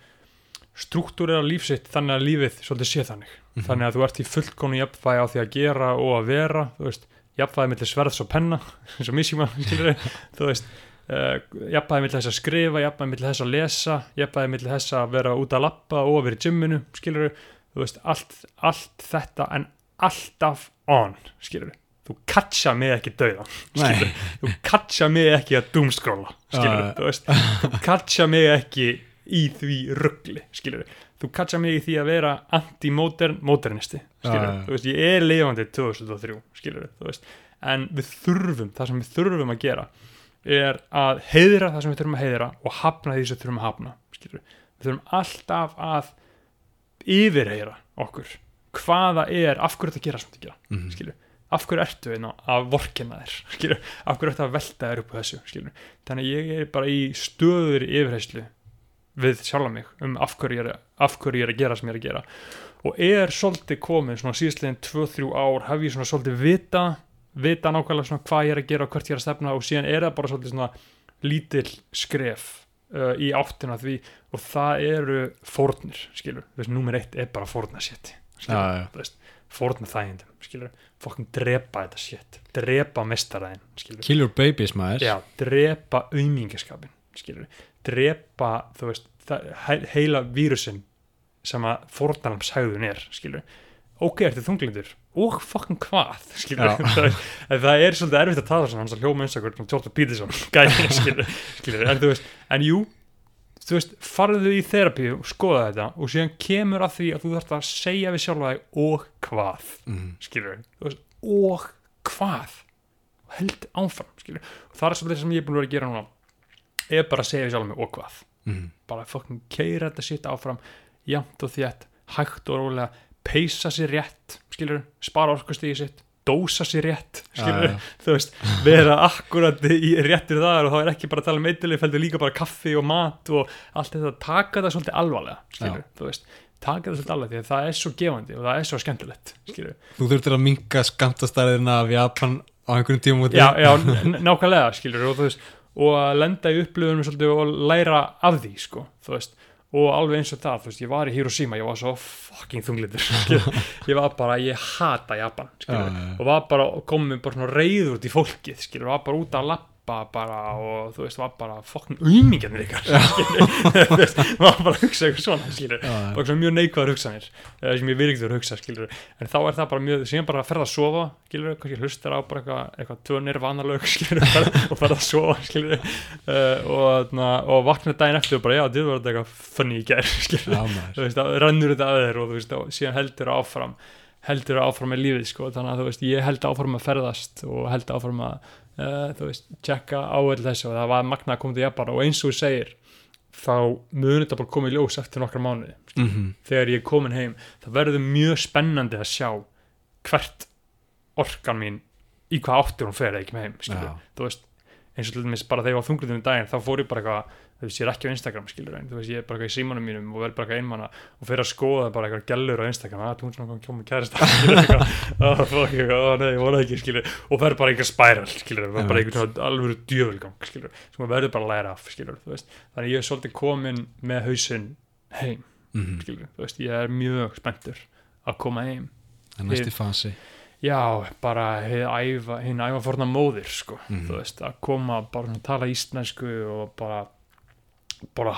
struktúrera lífsitt þannig að lífið svolítið sé þannig. Mhm. þannig að þú ert í fullkonu jafnvægi á því að gera og að vera jafnvægi millir sverðs og penna eins og skilur þú veist Uh, jafnvægi millir þess að skrifa, jafnvægi millir þess að lesa jafnvægi millir þess að vera út að lappa og vera í gymminu, skilur þú veist, allt, allt þetta en alltaf on, skilur þú katsa mig ekki dauða þú katsa mig ekki að doomskróla Já. þú katsa mig ekki í því ruggli, þú katsa mig í því að vera anti-modern modernisti, þú veist, ég er lifandi 2003, skilur þú veist, en við þurfum það sem við þurfum að gera er að heiðra það sem við þurfum að heiðra og hafna því sem við þurfum að hafna skilur. við þurfum alltaf að yfirheyra okkur hvaða er, af hverju þetta gera sem þetta gera Mhm. skilur, af hverju ertu einna að vorkina þér, skilur, af hverju ertu að velta þér upp á þessu, skilur, þannig að ég er bara í stöður yfirheyslu við sjálfa mig um af hverju er, af hverju ég er að gera sem ég er að gera. Og er svolítið komið svona síðastlegin 2-3 ár hef ég svona svolítið vita vita nákvæmlega svona hvað ég er að gera og hvert ég er að stefna og síðan er það bara svolítið svona lítill skref uh, í áttina því og það eru fórnir, skilur, þú veist, númer eitt er bara fórna shit, skilur, Já, já. þú veist fórna þægindum, skilur, fokkin drepa þetta shit, drepa mestaræðin skilur, Kill your babies maður. Já, drepa auðmingaskapin, skilur drepa, þú veist heila vírusin sem að fórnarlamshægðun er, skilur ok, ertu þunglindur? Og fokkin hvað, skilur það, það er svolítið erfitt að tala svona hans að hljóma eins og einhvern Tjóta Peterson gæði, skilur, skilur, en þú veist en jú, þú veist, farðu í þerapíu og skoða þetta og síðan kemur að því að þú þarft að segja við sjálfa þig og hvað? Mhm. skilur veist, og hvað? Og held áfram skilur og það er svolítið sem ég er búin að vera að gera núna er bara að segja við sjálf mig og hvað? Mm. bara fucking keira þetta sitt áfram jafnt og þétt, hægt og rólega peysa sér rétt, skilur spara orkustíði sitt, dósa sér rétt skilur, Já, já. þú veist vera akkurat í réttir þar og þá er ekki bara að tala um eitthvað, heldur líka bara kaffi og mat og allt þetta, taka það svolítið alvarlega, skilur, þú veist. Taka það svolítið alvarlega því að það er svo gefandi og það er svo skemmtilegt, skilur Þú þurftir að minka skamtastæðina af Japan á einhverjum tímum út já, já, nákvæmlega skilur og þú veist, og að lenda í upplifunum svolítið og læra af því sko, þú veist, og alveg eins og það þú veist, ég var í Hiroshima, ég var svo fucking þunglitur, skilur, ég var bara ég hata Japan, skilur, Já, já, já. og var bara komið bara reyður út í fólkið, skilur, var bara út að lappa bara og þú veist, var bara fucking auðmingjarnir ykkar, var bara að hugsa eitthvað svona, skilur bara svona mjög neikvæður hugsanir eh, sem ég þurfa að hugsa skilur en þá er það bara mjög, síðan bara að ferða að sofa skilur, kannski hlustar á bara eitthvað, eitthvað tönir vanalög skilur og ferð- og ferða að sofa skilur uh, og, na, og vakna daginn eftir og bara já, þetta var eitthvað funny í gær skilur, veist, rennur þetta að þér og þú veist, og síðan heldur áfram heldur áfram með lífið sko, þannig að þú veist, ég held áfram að ferðast og held áfram að uh, þú veist, tjekka á öll þessu og það var magna að koma til Japan og eins og þú segir þá munið þetta bara komið í ljós eftir nokkra mánuði. Mhm. þegar ég er komin heim það verður mjög spennandi að sjá hvert orkan mín í hvað áttur hún fer ekki með heim þú veist eins og til dæmis bara þegar ég var þunglutum í daginn þá fór ég bara eitthvað, þú veist, ég er ekki á Instagram skilur en þú veist, ég er bara í símanum mínum og verð bara einmanna og fyrir að skoða bara eitthvað gellur á Instagram, að hún svona koma kærasta skilur eitthvað, oh, fuck, eitthvað, oh, nei, ég voru ekki skilur, og verð bara eitthvað spiral skilur, verð bara eitthvað svona alveg djöfulgang skilur, sem maður verður bara að læra af skilur, þú veist, þannig ég er svolítið komin með hausinn heim Mhm. skilur, þú veist, ég er mjög spenntur að koma heim. Það er næsti fasi. Já, bara hinn æfa, forna móðir sko, Mhm. þú veist, að koma bara að tala íslensku og bara bara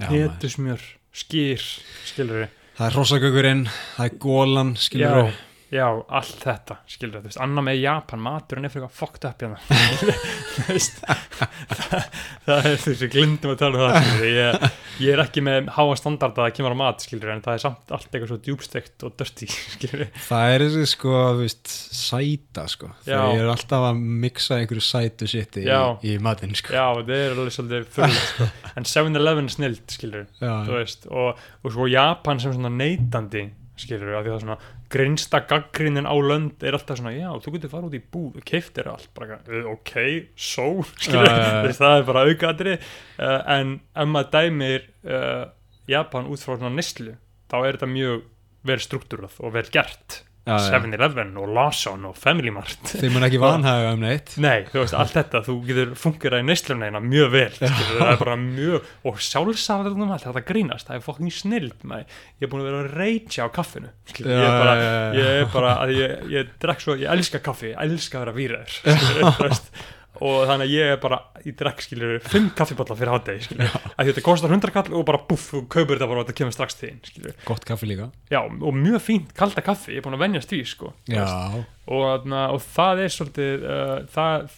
maður. hetusmjör, skýr skilur Það er hrossagögurinn, það er gólan skilur já, já, allt þetta skilur þú veist, annað með Japan, er fyrir eitthvað fucked up hérna. Þú veist, það, er þessi glindum að tala um það skilur ég, ég er ekki með háa standard að kemur á mat skilur en það er samt allt eitthvað svo djúbstegt og dirty skilur Það er þessi sko, þú veist, sæta sko. Það er alltaf að mixa einhverju sætu shiti í, í matinn sko. Já, það er alveg svolítið fyrir sko. en 7-Eleven er snild skilur Já, þú veist, og, og svo Japan sem svona neytandi skilur að því að svona grinsta gaggrinin á lönd er alltaf svona, já, þú getur fara út í búð og keiftir allt, bara, "Uh, ok, so. Skilur, veist, það er bara aukaðri uh, en ef maður dæmir uh, Japan út frá svona nýslu þá er þetta mjög vel struktúrað og vel gert. 7-Eleven og Lawson og Family Mart. Þeir mun ekki vanhaga um neitt. Nei, þú veist, allt þetta, þú getur fungerað í neysluneina mjög vel, það er bara mjög, og sjálfsafðum allt, þetta grínast, það er fokkin snild, ég er búin að vera að reykja á kaffinu, ég er bara, ég er bara, að ég, ég drekk svo, ég elska kaffi, ég elska að vera skilur, þú veist, og þannig að ég er bara, ég drekk, skilur, fimm kaffiballa fyrir hátegi, skilur, að þetta kostar hundra kall og bara buff, þú kaupir þetta bara og þetta kemur strax til þín, skilur, Gott kaffi líka. Já, og mjög fínt kalda kaffi, ég er búin að venjast því, sko, Já, og, þarna, og það er svolítið uh, það,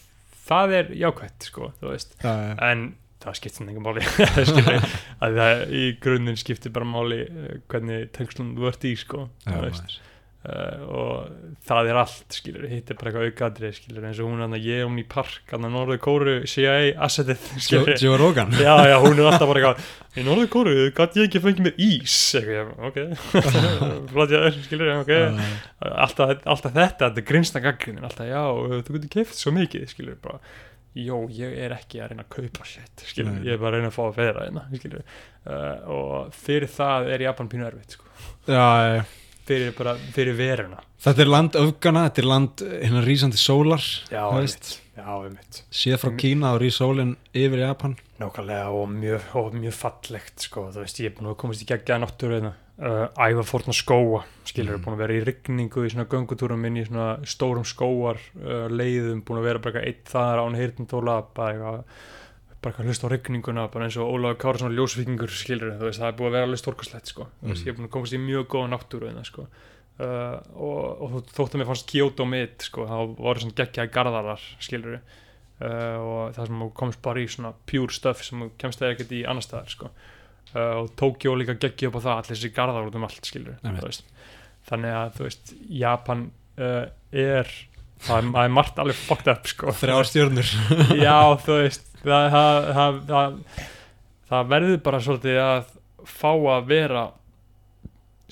það er jákvætt sko, þú veist, já, já. en það skiptir sem engum máli skilur, að það í grunninn skiptir bara máli uh, hvernig tengslum þú ert í sko, Já, þú veist, maður. Uh, og það er allt skilur, hitt er bara eitthvað aukaðri skilur, eins og hún hann að ég um í park hann að Norður Kóru CIA assetið skilur, Joe Rogan já já hún er alltaf bara eitthvað í Norður Kóru gæti ég ekki fengið mér ís? Eitthvað, ok. Er, skilur, ok. Já, alltaf, alltaf þetta, þetta er grinsta gaggrinin alltaf, já, þú getur keift svo mikið skilur, bara, jó, ég er ekki að reyna að kaupa shit, skilur, Nei. ég er bara að reyna að fá að feðra hérna, skilur uh, og fyrir það er Japan pínu erfitt, sko. Já, já. Fyrir bara, fyrir veruna. Þetta er land öfgana, þetta er land hérna rísandi sólar já, einmitt, Séð frá Kína og rís sólin yfir Japan. Nákvæmlega og mjög, og mjög fallegt sko, þú veist, ég er búin að komast í geggjaða náttúru hérna, uh, æfa fórna skóa skilur, Mm. búin að vera í rigningu í svona göngutúrum inn í svona stórum skóar uh, leiðum, búin að vera bara eitthvað eitt þar án hirtindóla, bara eitthvað bara eitthvað hlust á rigninguna, bara eins og Ólafur Kárason ljósvíkingur, skilur, þú veist, það er búið að vera alveg stórkastlegt, sko, þú veist, Mm. ég er búin að komast í mjög góða náttúru hérna, sko uh, og, og þó- þótt að mér fannst Kyoto mitt, sko, þá voru svona geggjaði garðarar, skilur uh, og það sem þú komst bara í svona pure stuff sem þú kemst eða ekkert í annar staðar sko. uh, og Tokyo líka geggi upp á það allir þessi garðar út um allt skilur Einmitt. þannig að þú veist Japan uh, er það er, það margt alveg fucked up sko. Þrjá stjörnur. Já þú veist það, það, það, það, það verður bara svolítið að fá að vera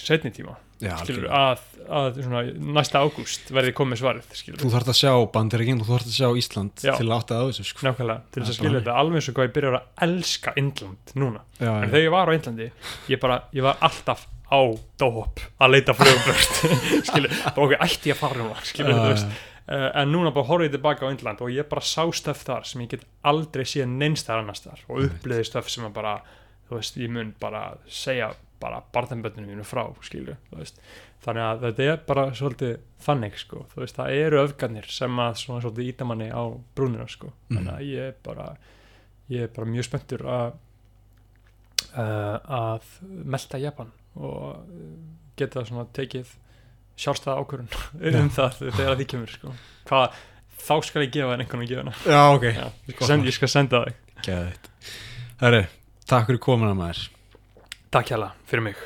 setni tíma Já, skilur, að, að svona, næsta ágúst verði komið svarið skilur, Þú þarft að sjá bandaríkinn, þú þarft að sjá Ísland Já. til að átta að þessu sko. nákvæmlega, til þess Það að skilja þetta alveg eins og hvað ég byrjar að elska Indland núna, Já, en þegar ég var á Indlandi ég bara, ég var alltaf á Dóhop að leita flugumbröst skilur, okkur ætti ég að fara núna skilur, þú veist, en núna bara horfði ég tilbaka á Indland og ég bara sá stöf þar sem ég get aldrei séð neins þar annars þar og upplýði stöf sem að bara þú veist, ég mun bara segja bara barðanböndinu mínu frá, skilju þannig að þetta er bara svolítið þannig, sko, þú veist, það eru öfgarnir sem að svona svolítið íta manni á brúnina, sko, Mhm. þannig að ég er bara ég er bara mjög spenntur að uh, að melta Japan og geta svona tekið sjálfstæða ákvörun um það þegar því kemur, sko. Hvað, þá skal ég gefa þér einhvern að gefa hana. Já, ok. Já, ég, ég skal senda Geðveikt. Herri, takk fyrir komuna maður. Takk hjá fyrir mig